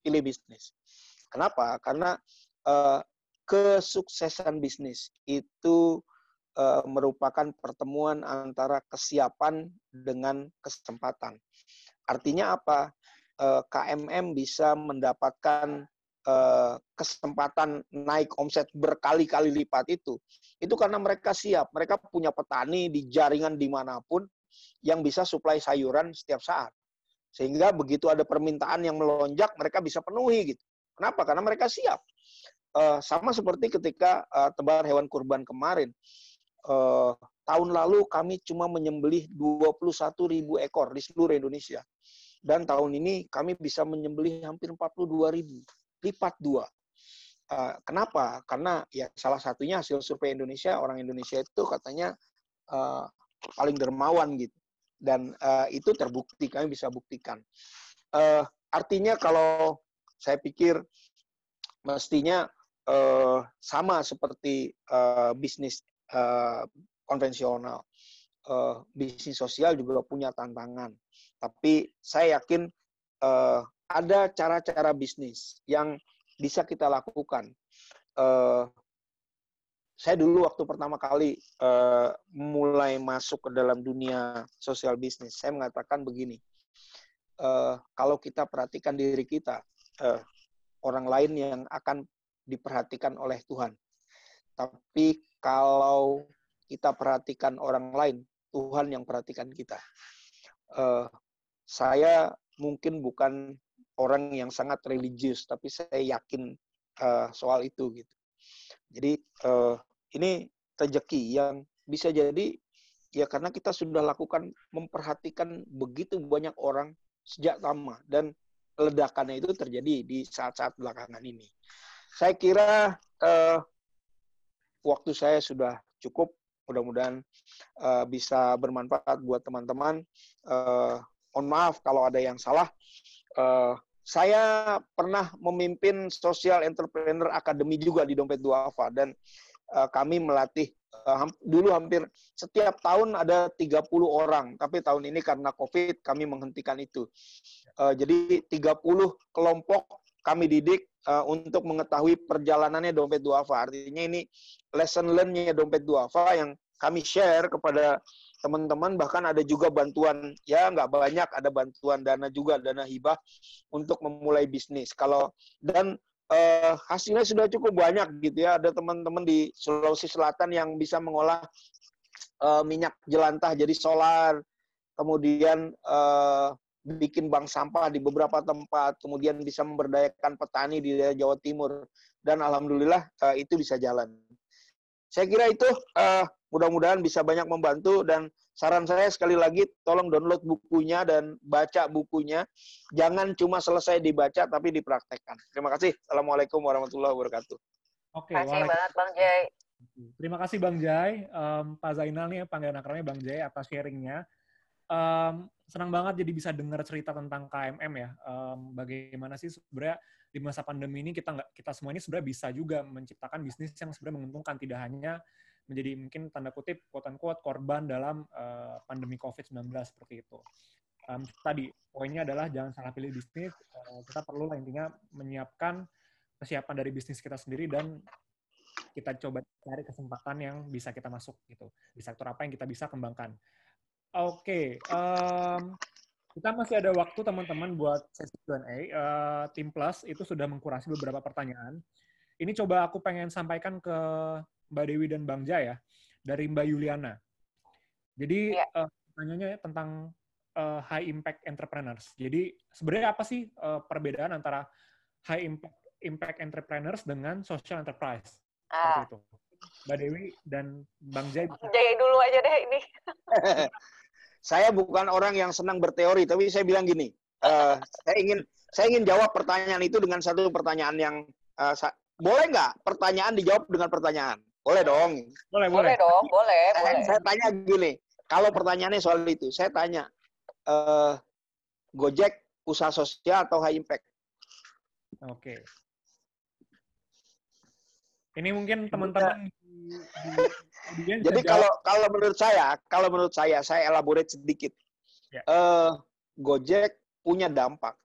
pilih bisnis. Kenapa? Karena uh, kesuksesan bisnis itu uh, merupakan pertemuan antara kesiapan dengan kesempatan. Artinya apa? Uh, KMM bisa mendapatkan kesempatan naik omset berkali-kali lipat itu. Itu karena mereka siap. Mereka punya petani di jaringan di mana pun yang bisa supply sayuran setiap saat. Sehingga begitu ada permintaan yang melonjak, mereka bisa penuhi gitu. Kenapa? Karena mereka siap. Uh, sama seperti ketika uh, tebar hewan kurban kemarin. Uh, tahun lalu kami cuma menyembelih 21 ribu ekor di seluruh Indonesia. Dan tahun ini kami bisa menyembelih hampir 42 ribu. Lipat dua. Uh, kenapa? Karena ya salah satunya hasil survei Indonesia, orang Indonesia itu katanya uh, paling dermawan gitu dan uh, itu terbukti kami bisa buktikan. Uh, artinya kalau saya pikir mestinya uh, sama seperti uh, bisnis uh, konvensional. Uh, bisnis sosial juga punya tantangan. Tapi saya yakin uh, ada cara-cara bisnis yang bisa kita lakukan. Uh, saya dulu waktu pertama kali uh, mulai masuk ke dalam dunia sosial bisnis, saya mengatakan begini, uh, kalau kita perhatikan diri kita, uh, orang lain yang akan diperhatikan oleh Tuhan. Tapi kalau kita perhatikan orang lain, Tuhan yang perhatikan kita. Uh, saya mungkin bukan orang yang sangat religius, tapi saya yakin uh, soal itu gitu. Jadi uh, ini rezeki yang bisa jadi ya karena kita sudah lakukan memperhatikan begitu banyak orang sejak lama dan ledakannya itu terjadi di saat-saat belakangan ini. Saya kira uh, waktu saya sudah cukup. Mudah-mudahan uh, bisa bermanfaat buat teman-teman. Uh, mohon maaf kalau ada yang salah. Uh, saya pernah memimpin Social Entrepreneur Academy juga di Dompet Duafa dan uh, kami melatih uh, dulu hampir setiap tahun ada 30 orang, tapi tahun ini karena Covid kami menghentikan itu. Uh, jadi 30 kelompok kami didik uh, untuk mengetahui perjalanannya Dompet Duafa. Artinya ini lesson learn-nya Dompet Duafa yang kami share kepada teman-teman bahkan ada juga bantuan ya nggak banyak ada bantuan dana juga dana hibah untuk memulai bisnis. Kalau dan uh, hasilnya sudah cukup banyak gitu ya. Ada teman-teman di Sulawesi Selatan yang bisa mengolah uh, minyak jelantah jadi solar kemudian uh, bikin bank sampah di beberapa tempat kemudian bisa memberdayakan petani di daerah Jawa Timur dan alhamdulillah uh, itu bisa jalan. Saya kira itu uh, mudah-mudahan bisa banyak membantu dan saran saya sekali lagi tolong download bukunya dan baca bukunya. Jangan cuma selesai dibaca tapi dipraktekkan. Terima kasih. Assalamualaikum warahmatullahi wabarakatuh. Oke, Terima kasih banget Bang Jai. Terima kasih Bang Jai. Um, Pak Zainal nih panggilan akrabnya Bang Jai atas sharingnya. Um, senang banget jadi bisa dengar cerita tentang KMM ya. Um, bagaimana sih sebenarnya di masa pandemi ini kita nggak kita semua ini sebenarnya bisa juga menciptakan bisnis yang sebenarnya menguntungkan tidak hanya menjadi mungkin tanda kutip unquote korban dalam uh, pandemi COVID-19 seperti itu. Um, tadi poinnya adalah jangan salah pilih bisnis. Uh, kita perlu intinya menyiapkan kesiapan dari bisnis kita sendiri dan kita coba cari kesempatan yang bisa kita masuk gitu di sektor apa yang kita bisa kembangkan. Oke, okay. um, kita masih ada waktu teman-teman buat sesi Q&A. Uh, Tim Plus itu sudah mengkurasi beberapa pertanyaan. Ini coba aku pengen sampaikan ke Mbak Dewi dan Bang Jaya dari Mbak Yuliana. Jadi ya. uh, pertanyaannya tentang uh, high impact entrepreneurs. Jadi sebenarnya apa sih uh, perbedaan antara high impact impact entrepreneurs dengan social enterprise? Ah. Seperti itu. Mbak Dewi dan Bang Jaya. Jaya dulu aja deh ini. saya bukan orang yang senang berteori, tapi saya bilang gini, uh, saya ingin saya ingin jawab pertanyaan itu dengan satu pertanyaan yang uh, boleh nggak pertanyaan dijawab dengan pertanyaan? Boleh dong. Boleh, boleh. Boleh dong, boleh, saya, boleh. Saya tanya gini, kalau pertanyaannya soal itu, saya tanya, uh, Gojek usaha sosial atau high impact? Oke. Ini mungkin teman-teman jadi kalau kalau menurut saya, kalau menurut saya, saya elaborate sedikit. Ya. Uh, Gojek punya dampak.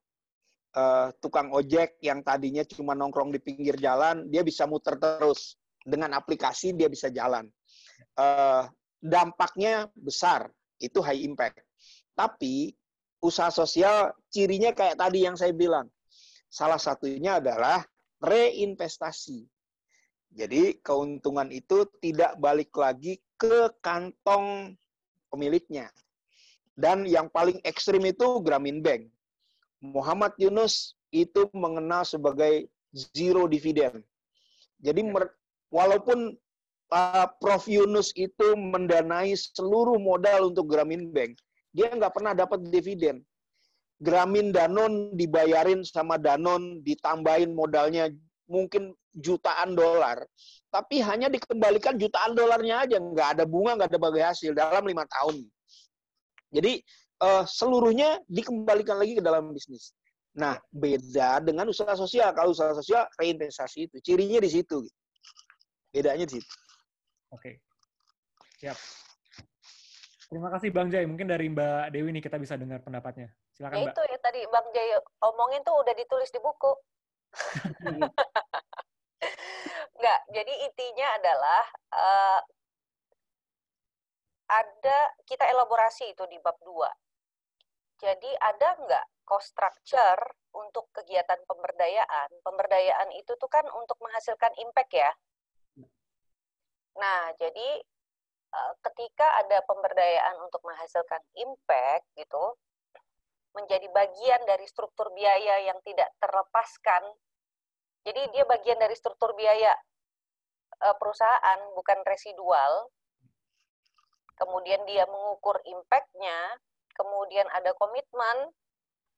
Uh, tukang ojek yang tadinya cuma nongkrong di pinggir jalan, dia bisa muter terus. Dengan aplikasi dia bisa jalan. Uh, dampaknya besar, itu high impact. Tapi usaha sosial cirinya kayak tadi yang saya bilang. Salah satunya adalah reinvestasi. Jadi keuntungan itu tidak balik lagi ke kantong pemiliknya. Dan yang paling ekstrim itu Gramin Bank. Muhammad Yunus itu mengenal sebagai zero dividend. Jadi walaupun uh, Prof Yunus itu mendanai seluruh modal untuk Gramin Bank, dia nggak pernah dapat dividen. Gramin Danon dibayarin sama Danon, ditambahin modalnya mungkin jutaan dolar, tapi hanya dikembalikan jutaan dolarnya aja, nggak ada bunga, nggak ada bagai hasil dalam lima tahun. Jadi uh, seluruhnya dikembalikan lagi ke dalam bisnis. Nah, beda dengan usaha sosial. Kalau usaha sosial reinvestasi itu, cirinya di situ. Bedanya di situ. Oke, siap. Terima kasih Bang Jai. Mungkin dari Mbak Dewi nih kita bisa dengar pendapatnya. Silakan ya Mbak. Itu ya tadi Bang Jai omongin tuh udah ditulis di buku. Enggak, jadi intinya adalah uh, ada kita elaborasi itu di bab 2. Jadi ada enggak cost structure untuk kegiatan pemberdayaan? Pemberdayaan itu tuh kan untuk menghasilkan impact ya. Nah, jadi uh, ketika ada pemberdayaan untuk menghasilkan impact gitu, menjadi bagian dari struktur biaya yang tidak terlepaskan. Jadi dia bagian dari struktur biaya uh, perusahaan, bukan residual. Kemudian dia mengukur impact-nya, kemudian ada komitmen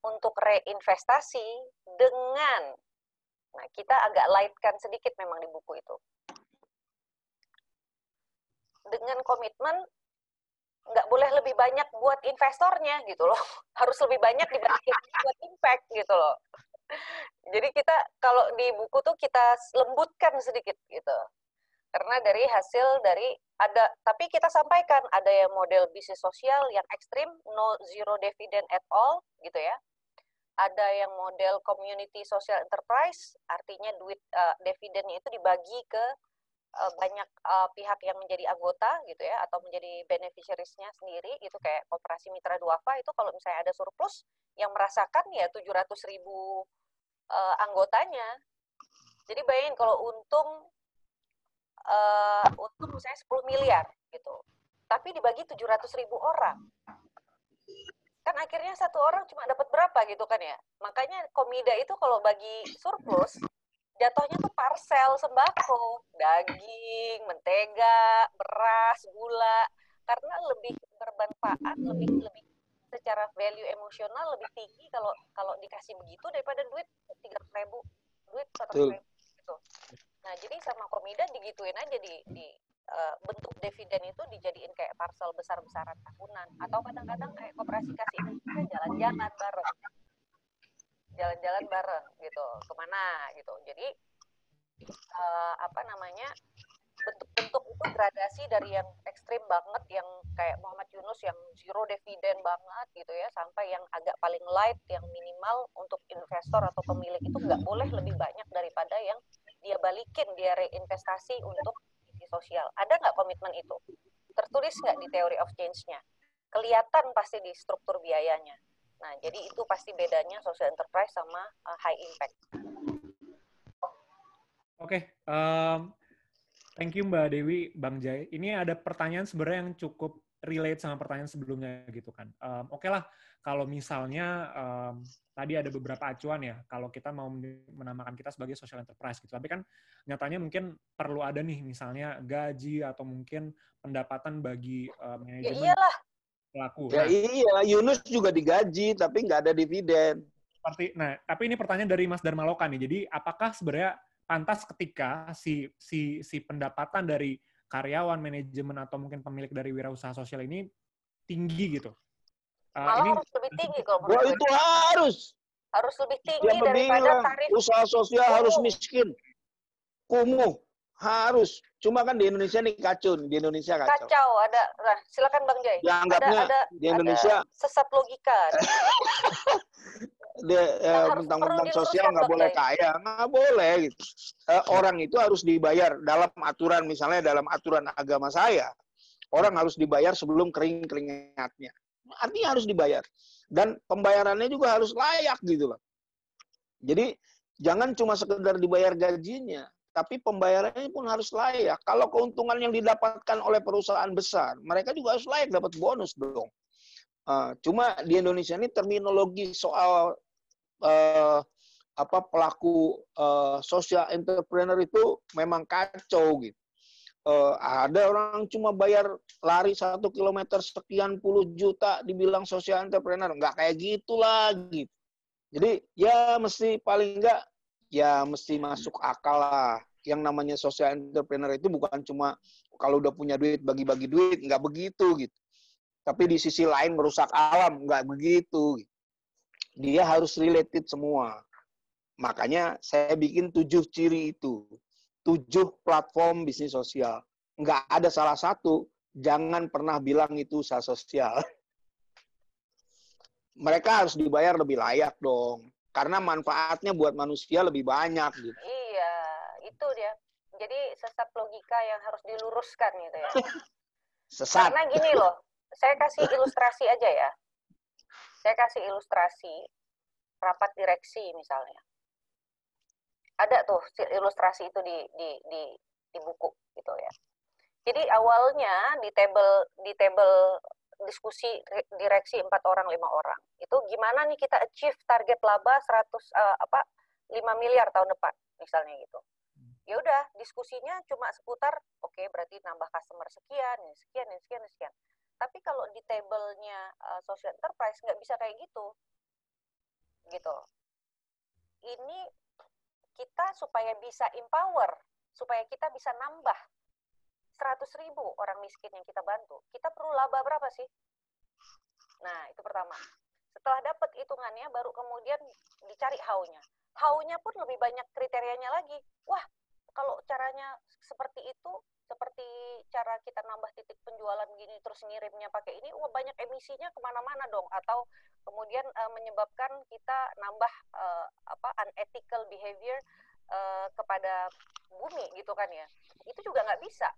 untuk reinvestasi dengan, nah kita agak lightkan sedikit memang di buku itu. Dengan komitmen nggak boleh lebih banyak buat investornya gitu loh. Harus lebih banyak dibanding buat impact gitu loh. Jadi kita kalau di buku tuh kita lembutkan sedikit gitu. Karena dari hasil dari ada tapi kita sampaikan ada yang model bisnis sosial yang ekstrim no zero dividend at all gitu ya. Ada yang model community social enterprise artinya duit uh, dividennya itu dibagi ke uh, banyak uh, pihak yang menjadi anggota gitu ya atau menjadi beneficiariesnya sendiri itu kayak koperasi mitra duafa itu kalau misalnya ada surplus yang merasakan ya 700 ribu uh, anggotanya. Jadi bayangin kalau untung uh, untung misalnya 10 miliar gitu. Tapi dibagi 700 ribu orang. Kan akhirnya satu orang cuma dapat berapa gitu kan ya? Makanya komida itu kalau bagi surplus jatuhnya tuh parcel sembako, daging, mentega, beras, gula, karena lebih bermanfaat, lebih lebih secara value emosional lebih tinggi kalau kalau dikasih begitu daripada duit tiga ribu, duit satu ribu gitu. Nah jadi sama komida digituin aja di, di uh, bentuk dividen itu dijadiin kayak parcel besar-besaran tahunan. Atau kadang-kadang kayak koperasi kasih. Jalan-jalan bareng jalan-jalan bareng gitu ke mana gitu. Jadi uh, apa namanya bentuk-bentuk itu gradasi dari yang ekstrim banget yang kayak Muhammad Yunus yang zero dividen banget gitu ya sampai yang agak paling light yang minimal untuk investor atau pemilik itu nggak boleh lebih banyak daripada yang dia balikin dia reinvestasi untuk isi sosial. Ada nggak komitmen itu? Tertulis nggak di teori of change-nya? Kelihatan pasti di struktur biayanya nah jadi itu pasti bedanya social enterprise sama uh, high impact Oke, okay, um, Thank you Mbak Dewi, Bang Jai. Ini ada pertanyaan sebenarnya yang cukup relate sama pertanyaan sebelumnya gitu kan. Um, Oke okay lah, kalau misalnya um, tadi ada beberapa acuan ya, kalau kita mau menamakan kita sebagai social enterprise gitu. Tapi kan nyatanya mungkin perlu ada nih misalnya gaji atau mungkin pendapatan bagi uh, manajemen ya iyalah. Pelaku. Ya nah, iya, Yunus juga digaji tapi nggak ada dividen. Seperti, nah, tapi ini pertanyaan dari Mas Darmaloka nih. Jadi apakah sebenarnya pantas ketika si si si pendapatan dari karyawan, manajemen atau mungkin pemilik dari wirausaha sosial ini tinggi gitu. Uh, Malah ini harus lebih tinggi kalau menurut itu harus harus lebih tinggi Yang daripada tarif usaha sosial kumuh. harus miskin. Kumuh harus. Cuma kan di Indonesia nih kacau, di Indonesia kacau. Kacau, ada. Nah, silakan Bang Jai. Ya, anggapnya ada, ada, di Indonesia ada sesat logika. dia ya, mentang-mentang sosial nggak boleh kaya nggak boleh gitu. Uh, orang itu harus dibayar dalam aturan misalnya dalam aturan agama saya orang harus dibayar sebelum kering keringatnya artinya harus dibayar dan pembayarannya juga harus layak gitu loh jadi jangan cuma sekedar dibayar gajinya tapi pembayarannya pun harus layak kalau keuntungan yang didapatkan oleh perusahaan besar mereka juga harus layak dapat bonus dong Uh, cuma di Indonesia ini terminologi soal uh, apa pelaku uh, social entrepreneur itu memang kacau gitu. Uh, ada orang cuma bayar lari satu kilometer sekian puluh juta dibilang social entrepreneur nggak kayak gitu lagi. Jadi ya mesti paling enggak ya mesti masuk akal lah. Yang namanya social entrepreneur itu bukan cuma kalau udah punya duit bagi-bagi duit nggak begitu gitu. Tapi di sisi lain merusak alam nggak begitu dia harus related semua. Makanya saya bikin tujuh ciri itu. Tujuh platform bisnis sosial. Nggak ada salah satu. Jangan pernah bilang itu usaha sosial. Mereka harus dibayar lebih layak dong karena manfaatnya buat manusia lebih banyak gitu iya itu dia jadi sesat logika yang harus diluruskan gitu ya sesat karena gini loh saya kasih ilustrasi aja ya. Saya kasih ilustrasi rapat direksi misalnya. Ada tuh ilustrasi itu di di di di buku gitu ya. Jadi awalnya di table di table diskusi direksi empat orang lima orang itu gimana nih kita achieve target laba 100 uh, eh, apa 5 miliar tahun depan misalnya gitu ya udah diskusinya cuma seputar oke okay, berarti nambah customer sekian sekian sekian sekian tapi kalau di table-nya uh, social enterprise nggak bisa kayak gitu. Gitu. Ini kita supaya bisa empower, supaya kita bisa nambah 100 ribu orang miskin yang kita bantu, kita perlu laba berapa sih? Nah, itu pertama. Setelah dapat hitungannya, baru kemudian dicari how-nya. How-nya pun lebih banyak kriterianya lagi. Wah, kalau caranya seperti itu, seperti cara kita nambah titik penjualan gini terus ngirimnya pakai ini, wah banyak emisinya ke mana-mana dong. Atau kemudian uh, menyebabkan kita nambah uh, apa unethical behavior uh, kepada bumi gitu kan ya. Itu juga nggak bisa.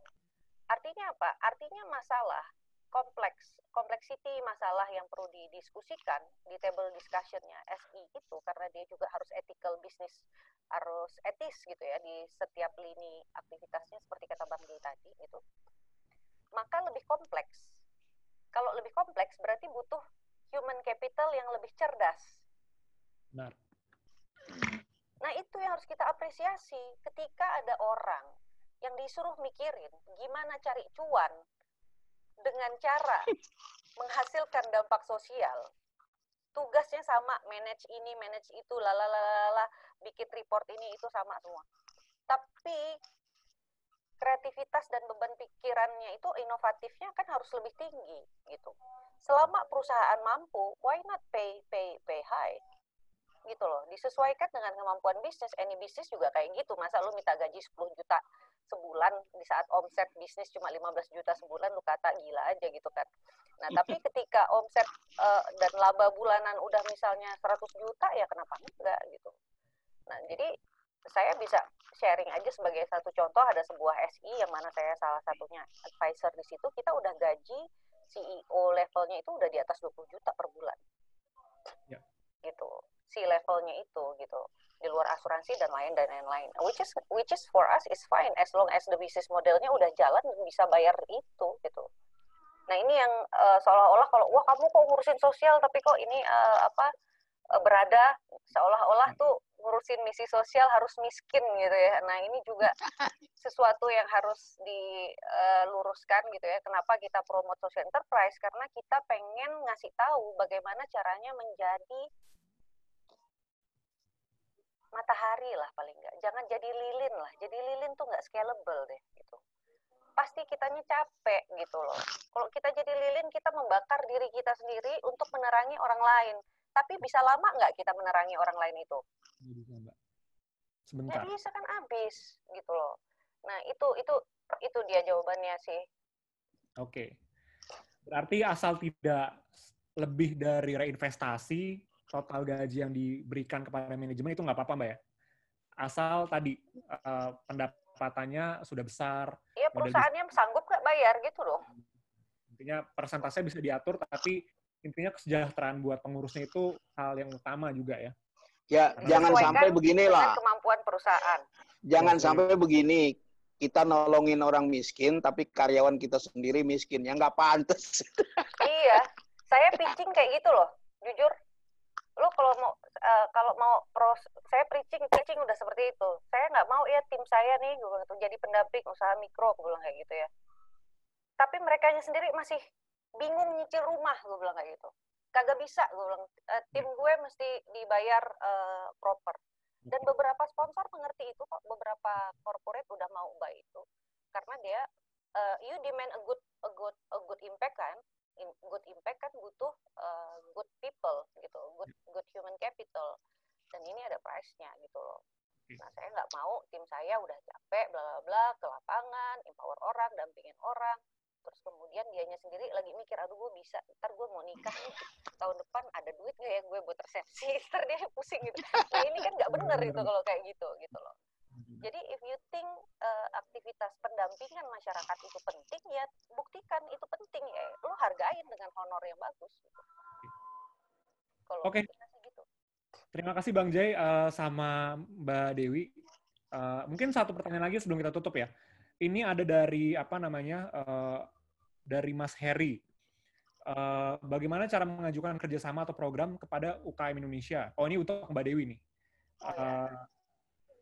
Artinya apa? Artinya masalah kompleks kompleksiti masalah yang perlu didiskusikan di table discussionnya SI itu karena dia juga harus ethical business harus etis gitu ya di setiap lini aktivitasnya seperti kata Bang Di tadi itu maka lebih kompleks. Kalau lebih kompleks berarti butuh human capital yang lebih cerdas. Benar. Nah itu yang harus kita apresiasi ketika ada orang yang disuruh mikirin gimana cari cuan dengan cara menghasilkan dampak sosial tugasnya sama manage ini manage itu lalalala bikin report ini itu sama semua tapi kreativitas dan beban pikirannya itu inovatifnya kan harus lebih tinggi gitu. Selama perusahaan mampu, why not pay pay pay high? gitu loh. Disesuaikan dengan kemampuan bisnis. Any bisnis juga kayak gitu. Masa lu minta gaji 10 juta sebulan di saat omset bisnis cuma 15 juta sebulan lu kata gila aja gitu kan. Nah, tapi ketika omset uh, dan laba bulanan udah misalnya 100 juta ya kenapa enggak gitu. Nah, jadi saya bisa sharing aja sebagai satu contoh ada sebuah SI yang mana saya salah satunya advisor di situ kita udah gaji CEO levelnya itu udah di atas 20 juta per bulan. Ya. Gitu. Si levelnya itu gitu. Di luar asuransi dan lain dan lain-lain. Which is which is for us is fine as long as the business modelnya udah jalan bisa bayar itu gitu. Nah, ini yang uh, seolah-olah kalau wah kamu kok ngurusin sosial tapi kok ini uh, apa uh, berada seolah-olah tuh ngurusin misi sosial harus miskin gitu ya. Nah ini juga sesuatu yang harus diluruskan gitu ya. Kenapa kita promote social enterprise? Karena kita pengen ngasih tahu bagaimana caranya menjadi matahari lah paling nggak. Jangan jadi lilin lah. Jadi lilin tuh nggak scalable deh gitu. Pasti kitanya capek gitu loh. Kalau kita jadi lilin, kita membakar diri kita sendiri untuk menerangi orang lain tapi bisa lama nggak kita menerangi orang lain itu? Bisa, Mbak. Sebentar. Ya bisa kan habis gitu loh. Nah, itu itu itu dia jawabannya sih. Oke. Berarti asal tidak lebih dari reinvestasi total gaji yang diberikan kepada manajemen itu nggak apa-apa mbak ya asal tadi uh, pendapatannya sudah besar iya perusahaannya bisa, sanggup nggak bayar gitu loh intinya persentase bisa diatur tapi intinya kesejahteraan buat pengurusnya itu hal yang utama juga ya. Ya, Karena jangan sampai beginilah. Kemampuan perusahaan. Jangan sampai begini. Kita nolongin orang miskin, tapi karyawan kita sendiri miskin. Ya nggak pantas. iya. Saya pitching kayak gitu loh. Jujur. Lo kalau mau uh, kalau mau pros, saya preaching preaching udah seperti itu. Saya nggak mau ya tim saya nih gue bilang jadi pendamping usaha mikro, gue bilang kayak gitu ya. Tapi mereka sendiri masih bingung nyicil rumah gue bilang kayak gitu. Kagak bisa gue bilang e, tim gue mesti dibayar uh, proper. Dan beberapa sponsor mengerti itu kok. Beberapa corporate udah mau buy itu. Karena dia uh, you demand a good a good a good impact kan good impact kan butuh uh, good people gitu good good human capital. Dan ini ada price-nya gitu loh. Nah saya nggak mau tim saya udah capek bla bla bla ke lapangan empower orang dampingin orang. Terus kemudian dianya sendiri lagi mikir aduh gue bisa ntar gue mau nikah nih. Tahun depan ada duit gak ya gue buat resepsi? Ntar dia pusing gitu. Nah ini kan nggak bener itu kalau kayak gitu gitu loh jadi if you think uh, aktivitas pendampingan masyarakat itu penting ya buktikan itu penting ya lu hargain dengan honor yang bagus gitu. kalau Oke. Okay. gitu. Terima kasih Bang Jay uh, sama Mbak Dewi. Uh, mungkin satu pertanyaan lagi sebelum kita tutup ya. Ini ada dari apa namanya uh, dari Mas Heri. Uh, bagaimana cara mengajukan kerjasama atau program kepada UKM Indonesia? Oh ini untuk Mbak Dewi nih. Uh, oh, ya. Eh,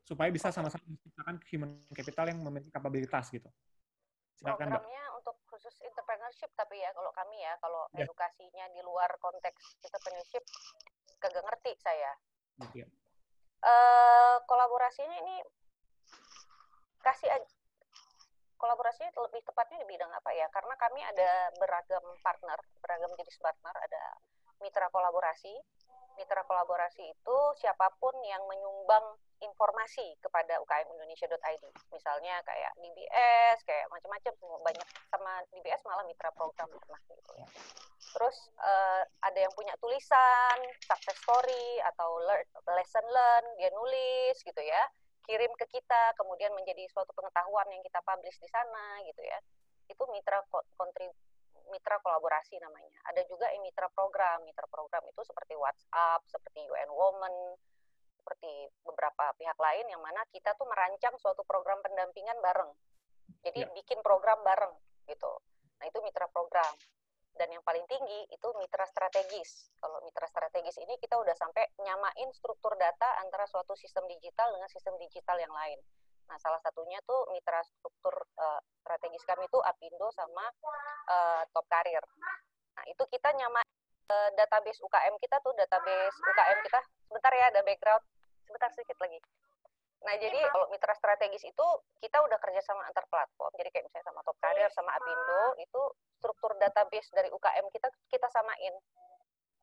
supaya bisa sama-sama menciptakan human capital yang memiliki kapabilitas gitu. Silakan, Programnya Mbak. untuk khusus entrepreneurship tapi ya kalau kami ya kalau ya. edukasinya di luar konteks entrepreneurship kagak ngerti saya. Ya. Uh, kolaborasinya ini kasih kolaborasinya lebih tepatnya di bidang apa ya? Karena kami ada beragam partner, beragam jenis partner, ada mitra kolaborasi. Mitra kolaborasi itu siapa pun yang menyumbang informasi kepada ukmindonesia.id. Misalnya kayak DBS, kayak macam-macam banyak sama DBS malah mitra program pernah gitu ya. Terus uh, ada yang punya tulisan, success story atau learn, lesson learn, dia nulis gitu ya kirim ke kita kemudian menjadi suatu pengetahuan yang kita publish di sana gitu ya itu mitra kontrib mitra kolaborasi namanya ada juga mitra program mitra program itu seperti WhatsApp seperti UN Women seperti beberapa pihak lain yang mana kita tuh merancang suatu program pendampingan bareng jadi ya. bikin program bareng gitu nah itu mitra program dan yang paling tinggi itu mitra strategis. Kalau mitra strategis ini kita udah sampai nyamain struktur data antara suatu sistem digital dengan sistem digital yang lain. Nah, salah satunya tuh mitra struktur uh, strategis kami itu Apindo sama uh, Top Career. Nah, itu kita nyamain uh, database UKM kita tuh database UKM kita. Sebentar ya, ada background. Sebentar sedikit lagi. Nah, jadi kalau mitra strategis itu kita udah kerja sama antar platform. Jadi kayak misalnya sama Top Career, sama Apindo, itu struktur database dari UKM kita kita samain.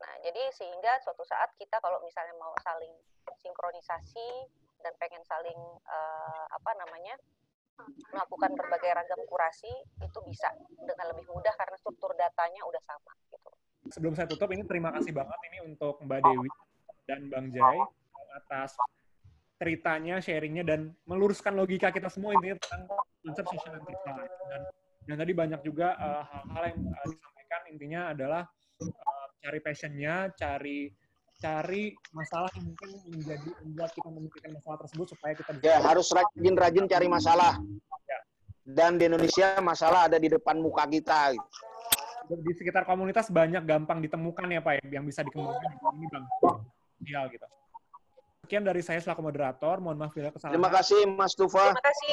Nah, jadi sehingga suatu saat kita kalau misalnya mau saling sinkronisasi dan pengen saling uh, apa namanya melakukan berbagai ragam kurasi itu bisa dengan lebih mudah karena struktur datanya udah sama gitu. Sebelum saya tutup ini terima kasih banget ini untuk Mbak Dewi dan Bang Jai atas ceritanya, sharingnya dan meluruskan logika kita semua intinya tentang konsep social enterprise. Dan dan tadi banyak juga eh, hal-hal uh, yang uh, disampaikan intinya adalah uh, cari passionnya, cari cari masalah yang mungkin menjadi membuat kita memikirkan masalah tersebut supaya kita bisa ya harus rajin-rajin cari masalah. Ya. dan di Indonesia masalah ada di depan muka kita di sekitar komunitas banyak gampang ditemukan ya Pak ya, yang bisa dikembangkan ini Bang ideal gitu sekian dari saya selaku moderator. Mohon maaf bila kesalahan. Terima kasih Mas Tufa. Terima kasih.